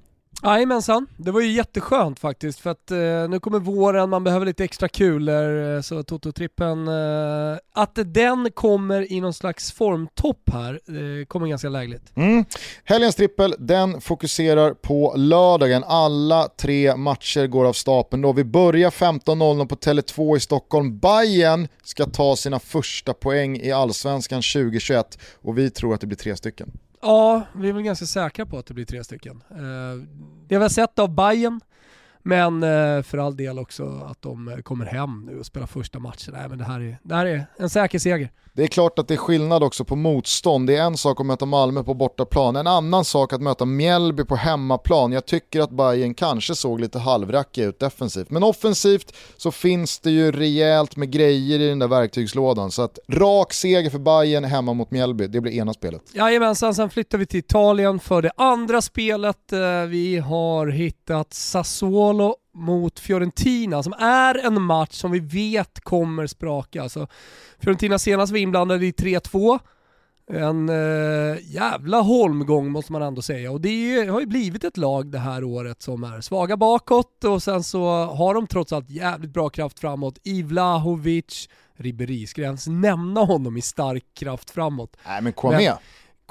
Jajamensan, det var ju jätteskönt faktiskt för att eh, nu kommer våren, man behöver lite extra kulor, eh, så Toto-trippen, eh, att den kommer i någon slags formtopp här eh, kommer ganska lägligt. Mm. Helgens trippel, den fokuserar på lördagen. Alla tre matcher går av stapeln då. Vi börjar 15.00 på Tele2 i Stockholm. Bayern ska ta sina första poäng i Allsvenskan 2021 och vi tror att det blir tre stycken. Ja, vi är väl ganska säkra på att det blir tre stycken. Eh, det vi har sett av Bayern men eh, för all del också att de kommer hem nu och spelar första matchen. Nej, men det, här är, det här är en säker seger. Det är klart att det är skillnad också på motstånd. Det är en sak att möta Malmö på bortaplan, en annan sak att möta Mjällby på hemmaplan. Jag tycker att Bayern kanske såg lite halvrackiga ut defensivt. Men offensivt så finns det ju rejält med grejer i den där verktygslådan. Så att rak seger för Bayern hemma mot Mjällby, det blir ena spelet. Jajamensan, sen flyttar vi till Italien för det andra spelet. Eh, vi har hittat Sassuolo mot Fiorentina som är en match som vi vet kommer spraka. Alltså, Fiorentina senast var inblandade i 3-2. En äh, jävla holmgång måste man ändå säga och det är, har ju blivit ett lag det här året som är svaga bakåt och sen så har de trots allt jävligt bra kraft framåt. Ivlahovic, Ribéry, ska jag ens nämna honom i stark kraft framåt? Nej men Kwame. Men,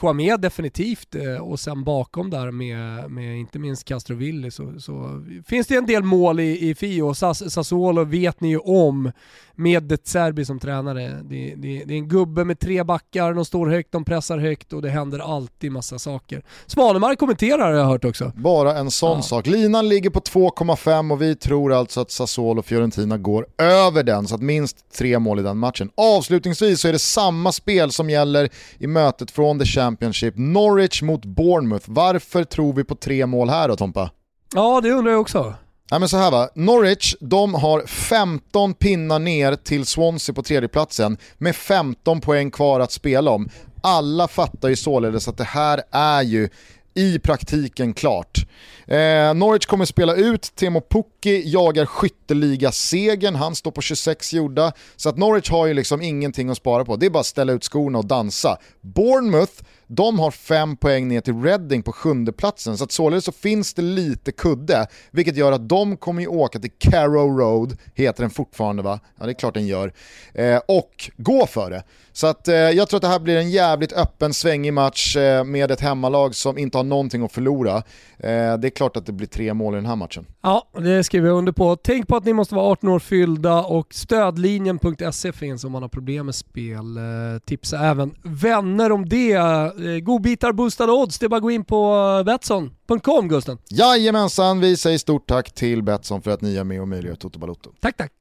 Kwame definitivt eh, och sen bakom där med, med inte minst Castrovilli så, så finns det en del mål i, i Fio. Sas, Sassuolo vet ni ju om med De Zerbi som tränare. Det, det, det, är en gubbe med tre backar, de står högt, de pressar högt och det händer alltid massa saker. Svanemark kommenterar har jag hört också. Bara en sån ja. sak. Linan ligger på 2,5 och vi tror alltså att Sassuolo och Fiorentina går över den, så att minst tre mål i den matchen. Avslutningsvis så är det samma spel som gäller i mötet från The Championship, Norwich mot Bournemouth. Varför tror vi på tre mål här då Tompa? Ja, det undrar jag också. Nej men så här va, Norwich de har 15 pinnar ner till Swansea på tredjeplatsen med 15 poäng kvar att spela om. Alla fattar ju således att det här är ju i praktiken klart. Eh, Norwich kommer spela ut, Temo Pukki jagar skytteliga-segern, han står på 26 gjorda. Så att Norwich har ju liksom ingenting att spara på, det är bara att ställa ut skorna och dansa. Bournemouth, de har fem poäng ner till Reading på sjunde platsen så att således så finns det lite kudde, vilket gör att de kommer ju åka till Carrow Road, heter den fortfarande va? Ja det är klart den gör, eh, och gå för det. Så att, eh, jag tror att det här blir en jävligt öppen, svängig match eh, med ett hemmalag som inte har någonting att förlora. Eh, det är klart att det blir tre mål i den här matchen. Ja, det skriver jag under på. Tänk på att ni måste vara 18 år fyllda och stödlinjen.se finns om man har problem med spel. Eh, tipsa även vänner om det. Eh, godbitar, boostade odds, det är bara att gå in på Betsson.com Gusten. Jajamensan, vi säger stort tack till Betsson för att ni är med och möjliggör Toto Balotto. Tack tack.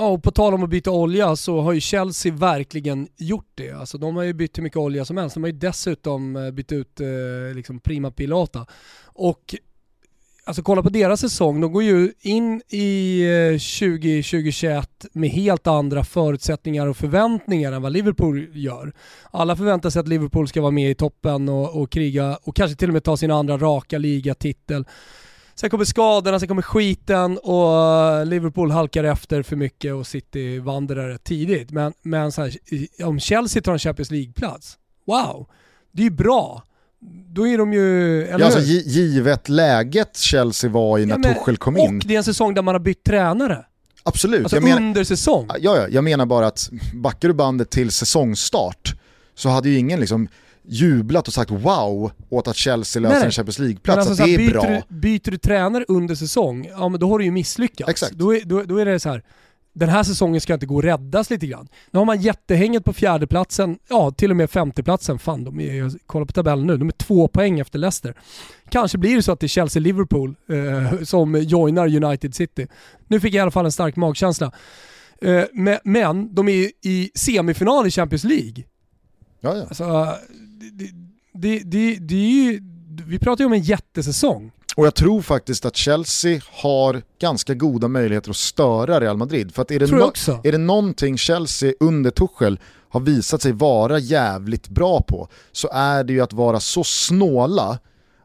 Ja, och på tal om att byta olja så har ju Chelsea verkligen gjort det. Alltså de har ju bytt hur mycket olja som helst. De har ju dessutom eh, bytt ut eh, liksom Prima Pilata. Och alltså kolla på deras säsong, de går ju in i eh, 2021 med helt andra förutsättningar och förväntningar än vad Liverpool gör. Alla förväntar sig att Liverpool ska vara med i toppen och, och kriga och kanske till och med ta sin andra raka ligatitel. Sen kommer skadorna, sen kommer skiten och Liverpool halkar efter för mycket och City vandrar rätt tidigt. Men, men här, om Chelsea tar en Champions League-plats, wow, det är ju bra. Då är de ju... ja, alltså, givet läget Chelsea var i när ja, men, Tuchel kom in. Och det är en säsong där man har bytt tränare. Absolut. Alltså jag under säsong. Ja, ja, jag menar bara att backar du bandet till säsongstart så hade ju ingen liksom jublat och sagt wow åt att Chelsea löser en Champions League-plats, alltså, det är byter bra. Du, byter du tränare under säsong, ja men då har du ju misslyckats. Exakt. Då, är, då, då är det så här. den här säsongen ska inte gå att räddas lite grann. Nu har man jättehänget på fjärdeplatsen, ja till och med femteplatsen. Fan, de är, jag kollar på tabellen nu, de är två poäng efter Leicester. Kanske blir det så att det är Chelsea-Liverpool eh, som joinar United City. Nu fick jag i alla fall en stark magkänsla. Eh, men, men de är i semifinal i Champions League. Ja, ja. Alltså, det, det, det, är ju, vi pratar ju om en jättesäsong. Och jag tror faktiskt att Chelsea har ganska goda möjligheter att störa Real Madrid. För att är det, no är det någonting Chelsea under Tuchel har visat sig vara jävligt bra på så är det ju att vara så snåla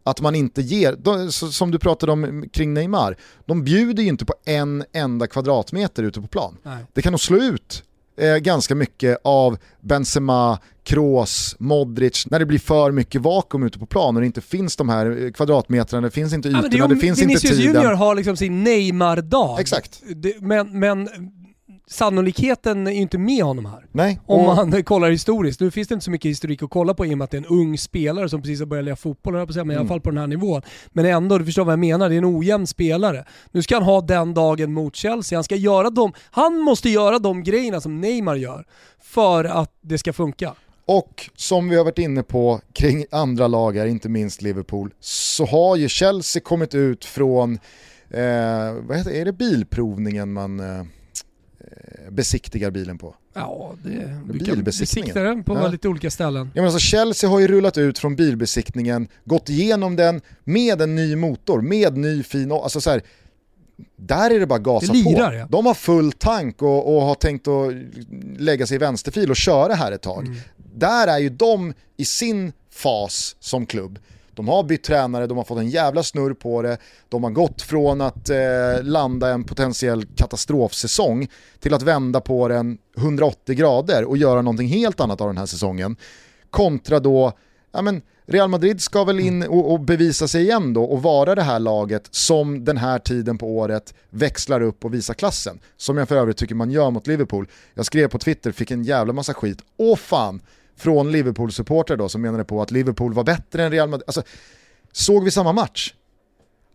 att man inte ger, de, som du pratade om kring Neymar, de bjuder ju inte på en enda kvadratmeter ute på plan. Nej. Det kan nog slå ut eh, ganska mycket av Benzema, Kroos, Modric, när det blir för mycket vakuum ute på plan och det inte finns de här kvadratmetrarna, det finns inte ytorna, ja, det, det, finns Vinicius inte tiden. Junior har liksom sin Neymar-dag. Exakt. men, men sannolikheten är ju inte med honom här. Nej. Om man kollar historiskt. Nu finns det inte så mycket historik att kolla på i och med att det är en ung spelare som precis har börjat lira fotboll, på säga, men i alla mm. fall på den här nivån. Men ändå, du förstår vad jag menar, det är en ojämn spelare. Nu ska han ha den dagen mot Chelsea, han ska göra dem, han måste göra de grejerna som Neymar gör för att det ska funka. Och som vi har varit inne på kring andra lag här, inte minst Liverpool, så har ju Chelsea kommit ut från, eh, vad heter, är det bilprovningen man eh, besiktigar bilen på? Ja, det bilbesiktningen. den på ja. lite olika ställen. Ja, men alltså Chelsea har ju rullat ut från bilbesiktningen, gått igenom den med en ny motor, med ny fin, alltså så här, där är det bara gasa det lirar, på. Ja. De har full tank och, och, har tänkt att lägga sig i vänsterfil och köra här ett tag. Mm där är ju de i sin fas som klubb. De har bytt tränare, de har fått en jävla snurr på det, de har gått från att eh, landa en potentiell katastrofsäsong till att vända på den 180 grader och göra någonting helt annat av den här säsongen. Kontra då, ja men Real Madrid ska väl in och, och, bevisa sig igen då och vara det här laget som den här tiden på året växlar upp och visar klassen. Som jag för övrigt tycker man gör mot Liverpool. Jag skrev på Twitter, fick en jävla massa skit. Åh fan, från Liverpool-supporter då som menade på att Liverpool var bättre än Real Madrid. Alltså, såg vi samma match?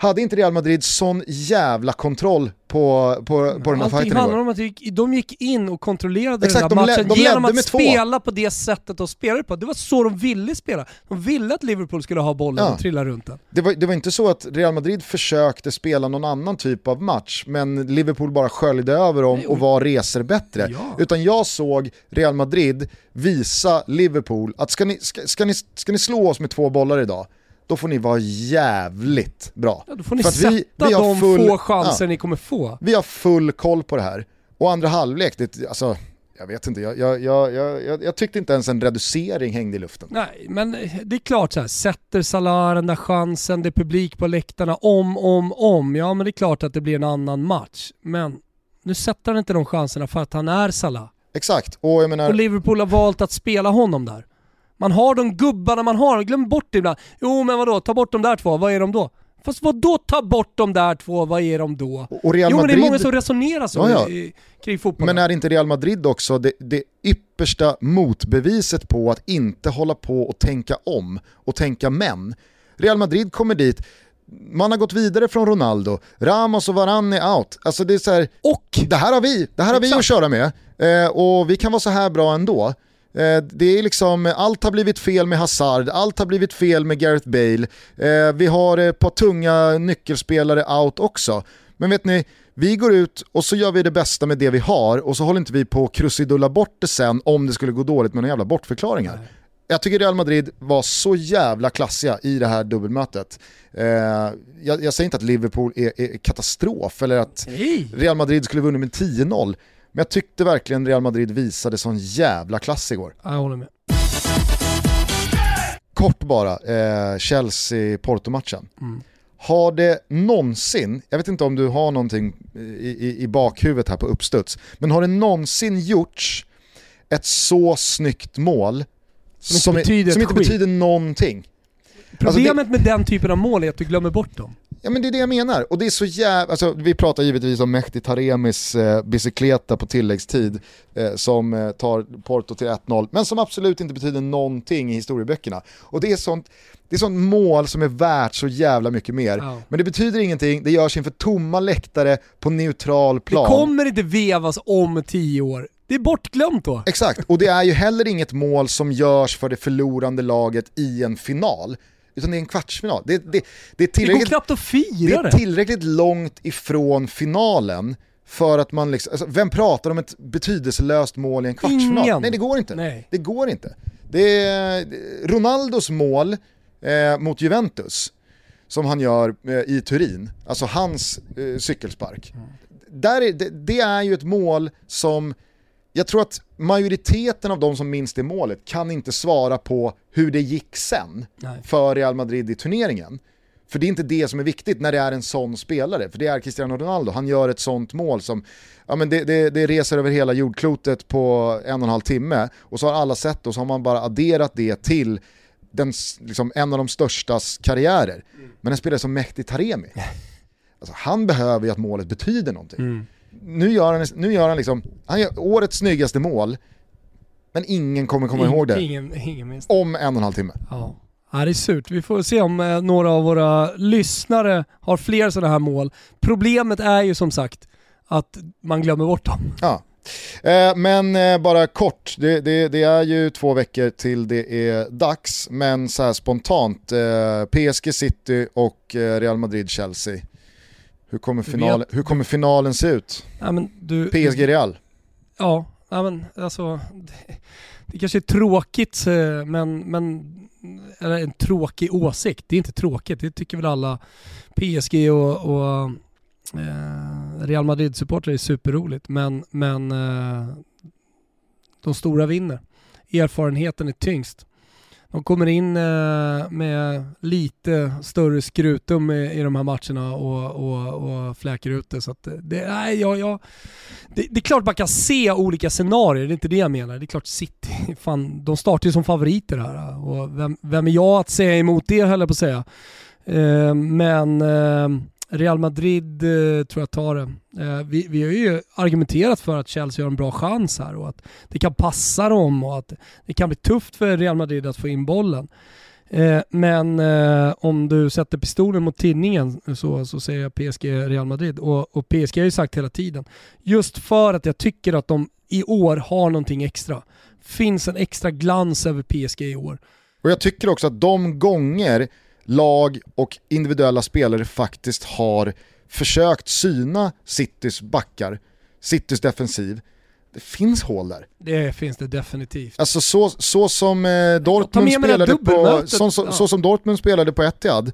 Hade inte Real Madrid sån jävla kontroll på, på, på den här Allting fighten handlar om att de gick in och kontrollerade Exakt, den här matchen de genom att spela två. på det sättet de spelade på. Det var så de ville spela. De ville att Liverpool skulle ha bollen ja. och trilla runt den. Det var, det var inte så att Real Madrid försökte spela någon annan typ av match, men Liverpool bara sköljde över dem och var reser bättre. Ja. Utan jag såg Real Madrid visa Liverpool att ska ni, ska, ska, ni, ska ni slå oss med två bollar idag, då får ni vara jävligt bra. Ja, då får ni För sätta vi, vi de full, få chanser ja, ni kommer få. Vi har full koll på det här. Och andra halvlek, det, alltså, jag vet inte, jag, jag, jag, jag, jag tyckte inte ens en reducering hängde i luften. Nej, men det är klart så här, sätter Salah den där chansen, det är publik på läktarna, om, om, om. Ja men det är klart att det blir en annan match. Men nu sätter han inte de chanserna för att han är Salah. Exakt. Och, jag menar... och Liverpool har valt att spela honom där. Man har de gubbarna man har, glöm bort det ibland. Jo men vadå, ta bort de där två, vad är de då? Fast vad då ta bort de där två, vad är de då? Och Real jo men det är Madrid- många som resonerar så Ja, ja. kring fotboll. Men är inte Real Madrid också det, det yppersta motbeviset på att inte hålla på och tänka om och tänka men? Real Madrid kommer dit, man har gått vidare från Ronaldo, Ramos och Varane är out. Alltså det är så här, Och det här har vi, det här har vi Exakt. att köra med eh, och vi kan vara så här bra ändå. Eh, det är liksom, allt har blivit fel med Hazard, allt har blivit fel med Gareth Bale, eh, vi har ett par tunga nyckelspelare out också. Men vet ni, vi går ut och så gör vi det bästa med det vi har och så håller inte vi på att krusidulla bort det sen om det skulle gå dåligt med några jävla bortförklaringar. Jag tycker Real Madrid var så jävla klassiga i det här dubbelmötet. Eh, jag, jag säger inte att Liverpool är, är katastrof eller att Nej. Real Madrid skulle vunnit med 10-0. Men jag tyckte verkligen Real Madrid visade sån jävla klass igår. Ja, Jag håller med. Kort bara, eh, Chelsea-Porto-matchen. Mm. Har det någonsin, jag vet inte om du har någonting i, i, i bakhuvudet här på uppstuds, men har det någonsin gjorts ett så snyggt mål Som inte som, är- betyder som ett inte skit. betyder någonting? Problemet med den typen av mål är att du glömmer bort dem. Ja men det är det jag menar, och det är så jävla, alltså, vi pratar givetvis om Mehdi Taremis eh, bicykleta på tilläggstid eh, som eh, tar Porto till 1-0, men som absolut inte betyder någonting i historieböckerna. Och det är sånt, det är sånt mål som är värt så jävla mycket mer. Ja. Men det betyder ingenting, det görs inför tomma läktare på neutral Det plan. kommer inte vevas om tio år. Det är bortglömt då. Exakt, och det är ju heller inget mål som görs för det förlorande laget i en final. Utan det är en kvartsfinal. Det, det, det är Det går tillräckligt knappt att det fira är det. tillräckligt långt ifrån finalen för att man liksom, alltså, vem pratar om ett betydelselöst mål i en kvartsfinal? Ingen. Nej det går inte. Nej. Det går inte. Det är Ronaldos mål eh, mot Juventus som han gör eh, i Turin, alltså hans eh, cykelspark. Där är, det, det är ju ett mål som jag tror att majoriteten av de som minns det målet kan inte svara på hur det gick sen Nej. för Real Madrid i turneringen. För det är inte det som är viktigt när det är en sån spelare, för det är Cristiano Ronaldo. Han gör ett sånt mål som, ja men det, det, det reser över hela jordklotet på en och en halv timme och så har alla sett det och så har man bara adderat det till den, liksom, en av de störstas karriärer. Men en spelare som Mehdi Taremi, alltså, han behöver ju att målet betyder någonting. Mm. Nu gör han, nu gör han liksom, han gör årets snyggaste mål, men ingen kommer komma ihåg det Ingen, ingen minns det. om en och en halv timme. Ja. Ja, det är surt. Vi får se om eh, några av våra lyssnare har fler sådana här mål. Problemet är ju som sagt att man glömmer bort dem. Ja. Eh, men eh, bara kort, det, det, det är ju två veckor till det är dags, men så här spontant, eh, PSG City och eh, Real Madrid-Chelsea. Hur kommer, final, hur kommer finalen se ut? Ja, du, PSG-Real? Ja, ja men alltså det, det kanske är tråkigt eh, men, men eller en tråkig åsikt. Det är inte tråkigt, det tycker väl alla PSG och, och eh, Real Madrid-supportrar är superroligt men, men eh, de stora vinner. Erfarenheten är tyngst. De kommer in eh, med lite större skrutum i, de här matcherna och, och, och fläker ut det. Så att eh, det, nej, jag, jag, det, det är klart man kan se olika scenarier, det är inte det jag menar. Det är klart City, fan, de startar ju som favoriter här. Och vem, vem är jag att säga emot det höll jag på att säga. Eh, men Real Madrid eh, tror jag tar det. Eh, vi, vi har ju argumenterat för att Chelsea har en bra chans här och att det kan passa dem och att det kan bli tufft för Real Madrid att få in bollen. Eh, men eh, om du sätter pistolen mot tinningen så, så säger jag PSG Real Madrid. Och, och PSG har ju sagt hela tiden, just för att jag tycker att de i år har någonting extra. Finns en extra glans över PSG i år. Och jag tycker också att de gånger lag och individuella spelare faktiskt har försökt syna Citys backar, Citys defensiv, det finns hål där. Det finns det definitivt. Alltså så, så som eh, Dortmund det spelade på, så, så, Ja. så som Dortmund spelade på Etihad,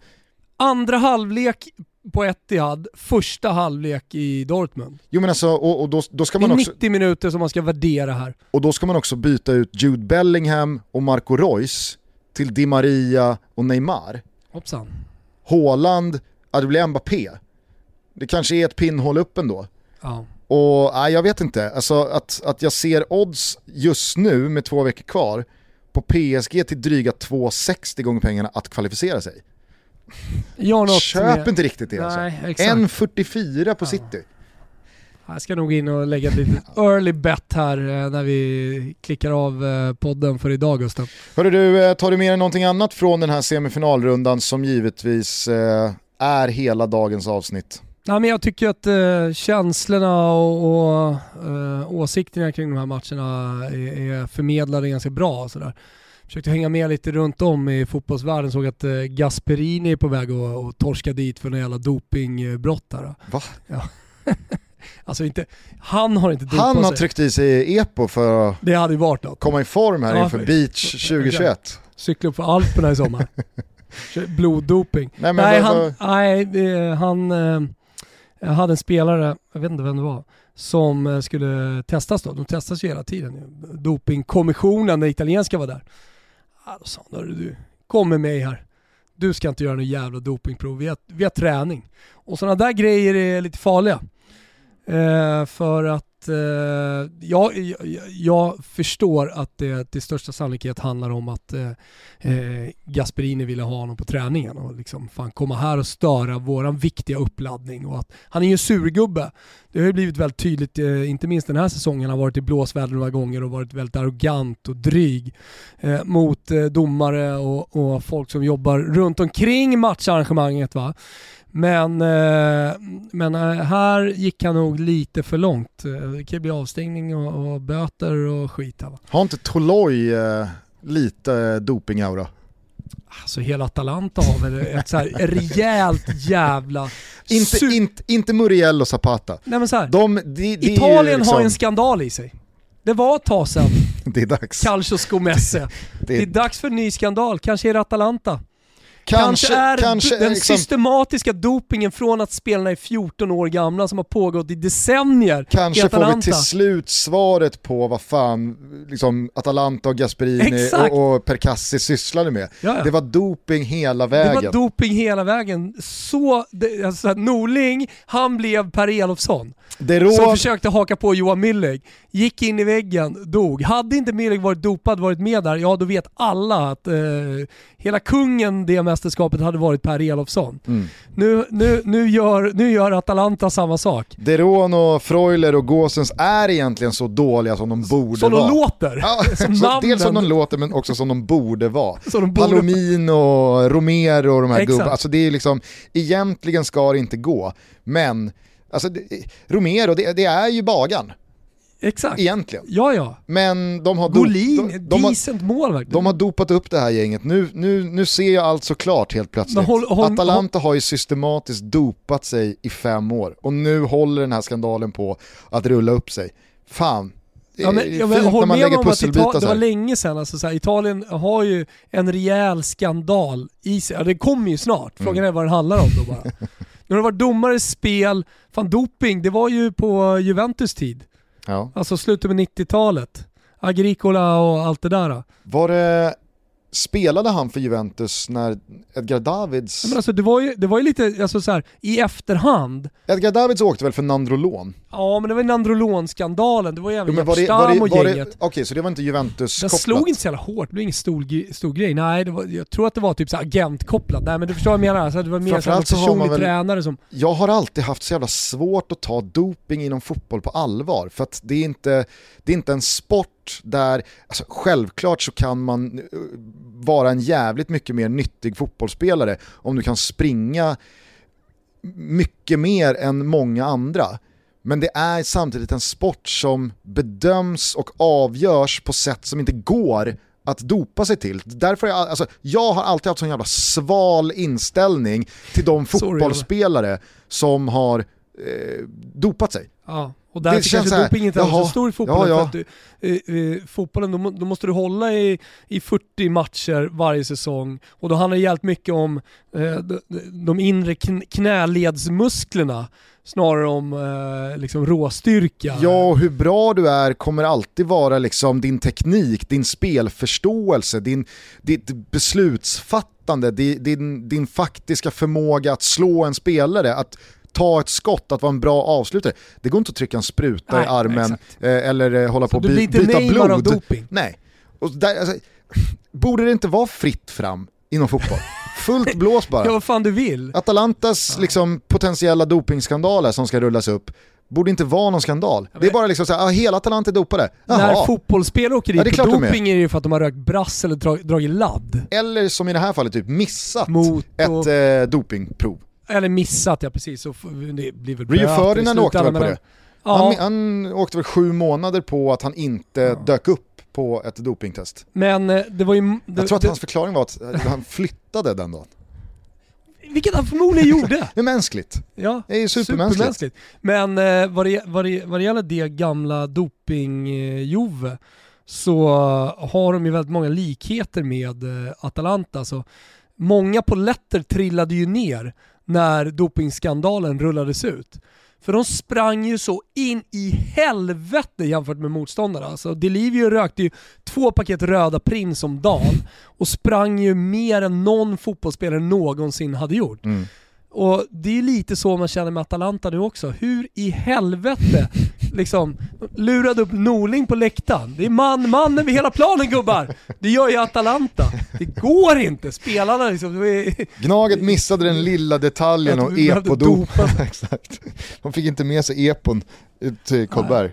Andra halvlek på Etihad, första halvlek i Dortmund. jo men alltså, och, och då, då, ska Det är man också, 90 minuter som man ska värdera här. och då ska man också byta ut Jude Bellingham och Marco Reus till Di Maria och Neymar. Hoppsan. Haaland, ja det blir Mbappé. Det kanske är ett pinnhål upp ändå. Ja. Och nej, jag vet inte, alltså att, att jag ser odds just nu med två veckor kvar på PSG till dryga 2,60 gånger pengarna att kvalificera sig. Köp med... inte riktigt det alltså. 1,44 på City. Jag ska nog in och lägga ett litet early bet här eh, när vi klickar av eh, podden för idag Gustav. Hörru du, eh, tar du med dig någonting annat från den här semifinalrundan som givetvis är hela dagens avsnitt? Nej, men jag tycker att eh, känslorna och, och eh, åsikterna kring de här matcherna är, är förmedlade ganska bra. Sådär. Försökte hänga med lite runt om i fotbollsvärlden, såg att eh, Gasperini är på väg att, torska dit för några jävla dopingbrott där. Va? Ja. alltså inte, han har inte dopat Han har sig. tryckt i sig EPO för att det hade varit något. komma i form här ja, inför Beach 2021. Cykla upp för Alperna i sommar. Bloddoping. Nej, nej, han, nej, han, jag hade en spelare, jag vet inte vem det var, som eh, skulle testas då. De testas ju hela tiden. Dopingkommissionen, den italienska var där. då sa han, du, kom med mig här. Du ska inte göra något jävla dopingprov, vi har, vi har träning. Och sådana där grejer är lite farliga. Eh, för att eh, jag, jag, jag, förstår att det till största sannolikhet handlar om att eh, eh, Gasperini ville ha honom på träningen och liksom fan komma här och störa våran viktiga uppladdning och att han är ju en surgubbe. Det har ju blivit väldigt tydligt, eh, inte minst den här säsongen, han har varit i blåsväder några gånger och varit väldigt arrogant och dryg eh, mot eh, domare och, och, folk som jobbar runt omkring matcharrangemanget. Va? Men, eh, men eh, här gick han nog lite för långt. Eh, det kan bli avstängning och, och böter och skit här va. Har inte Toloi lite dopingaura? Alltså hela Atalanta har väl ett så här rejält jävla... inte, inte, inte Muriel och Zapata. Nej men så här, de, de, de Italien liksom... har en skandal i sig. Det var ett tag sedan. det är dags. Calcio Scomesse. det, är... det är dags för en ny skandal, kanske är det Atalanta. Kanske, kanske är kanske, den liksom, systematiska dopingen från att spelarna är 14 år gamla som har pågått i decennier Kanske får vi till slut svaret på vad fan liksom, Atalanta och Gasperini och, och Percassi sysslade med. Jaja. Det var doping hela vägen. Det var doping hela vägen. Så, det, alltså, Norling, han blev Per Elofsson. Rå... Som försökte haka på Johan Milleg, gick in i väggen, dog. Hade inte Milleg varit dopad, varit med där, ja då vet alla att eh, hela kungen det mästerskapet hade varit Per Elofsson. Mm. Nu, nu, nu, gör, nu gör Atalanta samma sak. Deron och Freuler och Gåsens är egentligen så dåliga som de borde som vara. Som de låter. Ja, som dels som de låter men också som de borde vara. De borde... Palomin och Romero och de här gubbarna. Alltså det är liksom, egentligen ska det inte gå. Men Alltså, det, Romero, det, det, är ju bagan. Exakt. Egentligen. Ja, ja. Men de har, Golin, de, de, decent har, mål verkligen. De har dopat upp det här gänget. Nu, nu, nu ser jag allt så klart helt plötsligt. Håll, håll, Atalanta har ju systematiskt dopat sig i fem år och nu håller den här skandalen på att rulla upp sig. Fan, Ja, men, jag fint när man lägger pusselbitar Det var länge sedan, alltså, så här, Italien har ju en rejäl skandal i sig. Ja, det kommer ju snart, frågan mm. är vad den handlar om då bara. Nu har det varit domare, spel, fan doping, det var ju på Juventus tid. Ja. Alltså slutet med 90-talet. Agricola och allt det där. Var det Spelade han för Juventus när Edgar Davids... Men alltså, det, var ju, det var ju lite alltså, så här, i efterhand. Edgar Davids åkte väl för Nandrolon? Ja men det var ju Nandrolon-skandalen, det var ju även det, det, och gänget. Okej, okay, så det var inte Juventus Den slog inte så jävla hårt, det blev ingen stor, stor grej. Nej, det var, jag tror att det var typ så agentkopplat. Nej men du förstår vad jag menar, alltså, det var mer en personlig väl, tränare som... Jag har alltid haft så jävla svårt att ta doping inom fotboll på allvar, för att det är inte, det är inte en sport där, alltså, självklart så kan man eh, vara en jävligt mycket mer nyttig fotbollsspelare om du kan springa mycket mer än många andra. Men det är samtidigt en sport som bedöms och avgörs på sätt som inte går att dopa sig till. Därför jag, alltså, jag har alltid haft sån jävla sval inställning till de fotbollsspelare som har eh, dopat sig. Ja. Och det kanske doping inte är så stor i fotbollen. Ja, ja. För att du, eh, fotbollen, då, då, måste du hålla i, i 40 matcher varje säsong och då handlar det jävligt mycket om eh, de, de inre knäledsmusklerna snarare om eh, liksom råstyrka. Ja, hur bra du är kommer alltid vara liksom din teknik, din spelförståelse, din, ditt beslutsfattande, din, din, din faktiska förmåga att slå en spelare, att ta ett skott, att vara en bra avslutare. Det går inte att trycka en spruta Nej, i armen eh, eller eh, hålla på och by byta blod. Av doping. Nej. Och där, alltså, borde det inte vara fritt fram inom fotboll? Fullt blås bara. Ja, vad fan du vill. Atalantas liksom, potentiella dopingskandaler som ska rullas upp borde inte vara någon skandal. Det är bara liksom såhär, ah, hela Atalanta är dopade. Jaha. När fotbollsspelare åker dit Ja, på de är. doping är det ju för att de har rökt brass eller dra- dragit ladd. Eller som i det här fallet, typ missat Mot ett och- eh, dopingprov. Eller missat, ja precis. Så det blir väl Rio Ferdinand åkte väl på det? Han, Ja, han åkte väl sju månader på att han inte dök upp på ett dopingtest. men eh, det var ju... Det, Jag tror att det, hans förklaring var att eh, han flyttade den dagen. Vilket han förmodligen gjorde. Det är mänskligt. Ja, Det är ju supermänskligt. Men eh, vad, det, vad, det, vad det gäller det gamla doping-Jove så har de ju väldigt många likheter med eh, Atalanta. Så många poletter trillade ju ner när dopingskandalen rullades ut. För de sprang ju så in i helvete jämfört med motståndarna. Alltså Delivio rökte ju två paket röda Prins om dagen och sprang ju mer än någon fotbollsspelare någonsin hade gjort. Mm. Och det är lite så man känner med Atalanta nu också. Hur i helvete liksom lurade upp Norling på läktaren. Det är man, man över hela planen gubbar! Det gör ju Atalanta. Det går inte. Spelarna liksom, är, Gnaget missade den lilla detaljen och epodop. Exakt. De fick inte med sig epon ut till Karlberg.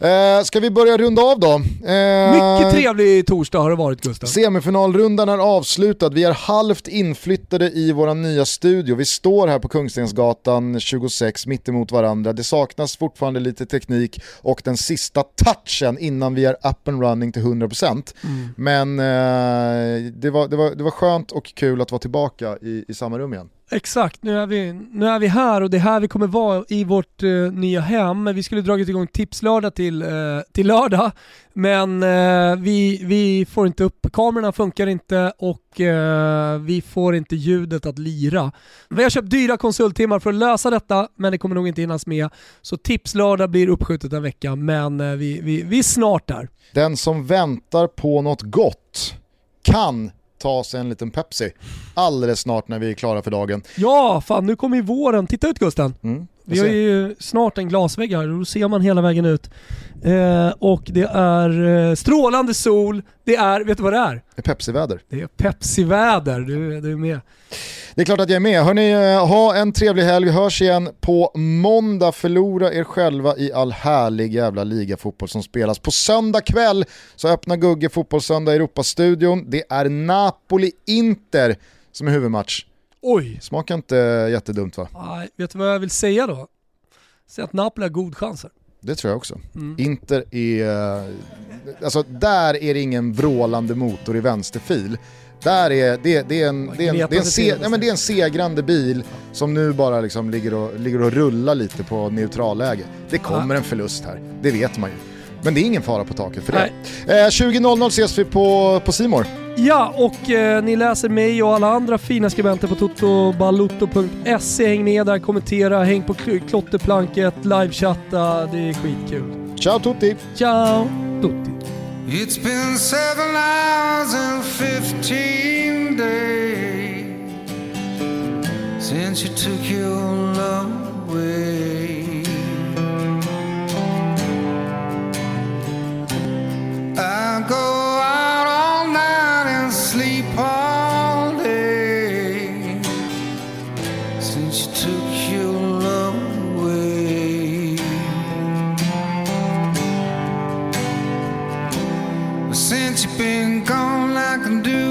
Eh, ska vi börja runda av då? Eh, mycket trevlig torsdag har det varit Gustav. Semifinalrundan är avslutad, vi är halvt inflyttade i vår nya studio. Vi står här på Kungstensgatan 26 mitt emot varandra. Det saknas fortfarande lite teknik och den sista touchen innan vi är up and running till 100%. Mm. Men eh, det, var, det, var, det var skönt och kul att vara tillbaka i, i samma rum igen. Exakt, nu är, vi, nu är vi här och det är här vi kommer vara i vårt uh, nya hem. Vi skulle dragit igång tipslördag till, uh, till lördag, men uh, vi, vi får inte upp, kamerorna funkar inte och vi får inte ljudet att lira. Vi har köpt dyra konsulttimmar för att lösa detta, men det kommer nog inte hinnas med. Så tipslördag blir uppskjutet en vecka, men vi, vi, vi är snart där. Den som väntar på något gott kan ta sig en liten Pepsi alldeles snart när vi är klara för dagen. Ja, fan nu kommer ju våren. Titta ut Gusten! Mm, Vi har ju snart en glasvägg här och då ser man hela vägen ut. Eh, och det är eh, strålande sol, det är, vet du vad det är? Det är Pepsi-väder. Det är Pepsi-väder, du, du är med. Det är klart att jag är med. Hörni, eh, ha en trevlig helg. Vi hörs igen på måndag. Förlora er själva i all härlig jävla ligafotboll som spelas. På söndag kväll så öppnar Gugge Fotbollssöndag i Europastudion. Det är Napoli-Inter som är huvudmatch. Oj! Smakar inte jättedumt va? Nej, vet du vad jag vill säga då? Säg att Napoli har god chanser. Det tror jag också. Mm. Inter är... Alltså där är det ingen vrålande motor i vänsterfil. Där är det, det är en, det är en, det är en, se, nej, men det är en segrande bil som nu bara liksom ligger, och, ligger och rullar lite på neutralläge. Det kommer en förlust här, det vet man ju. Men det är ingen fara på taket för det. Eh, 20.00 ses vi på, på Simor. Ja, och eh, ni läser mig och alla andra fina skribenter på totobalutto.se. Häng med där, kommentera, häng på kl- klotterplanket, livechatta. Det är skitkul. Ciao tutti! Ciao tutti! It's been seven hours and fifteen days since you took your love away. I go out All like I'm doing.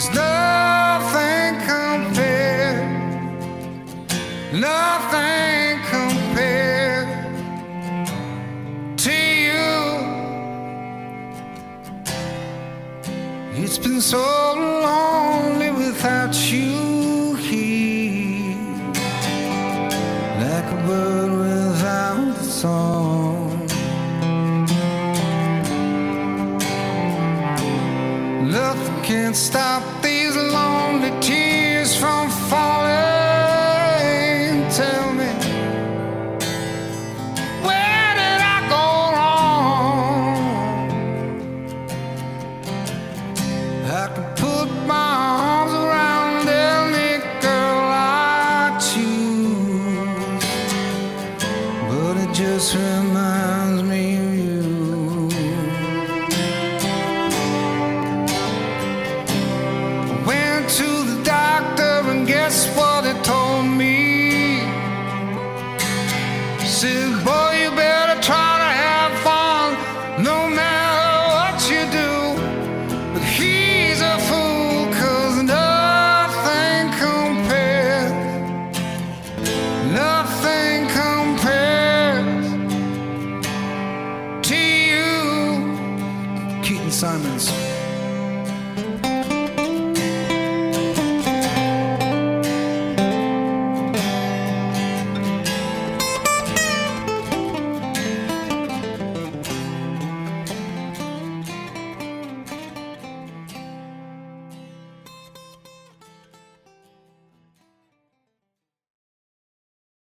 There's nothing compared, nothing compared to you. It's been so lonely without you here, like a bird without a song. Nothing can stop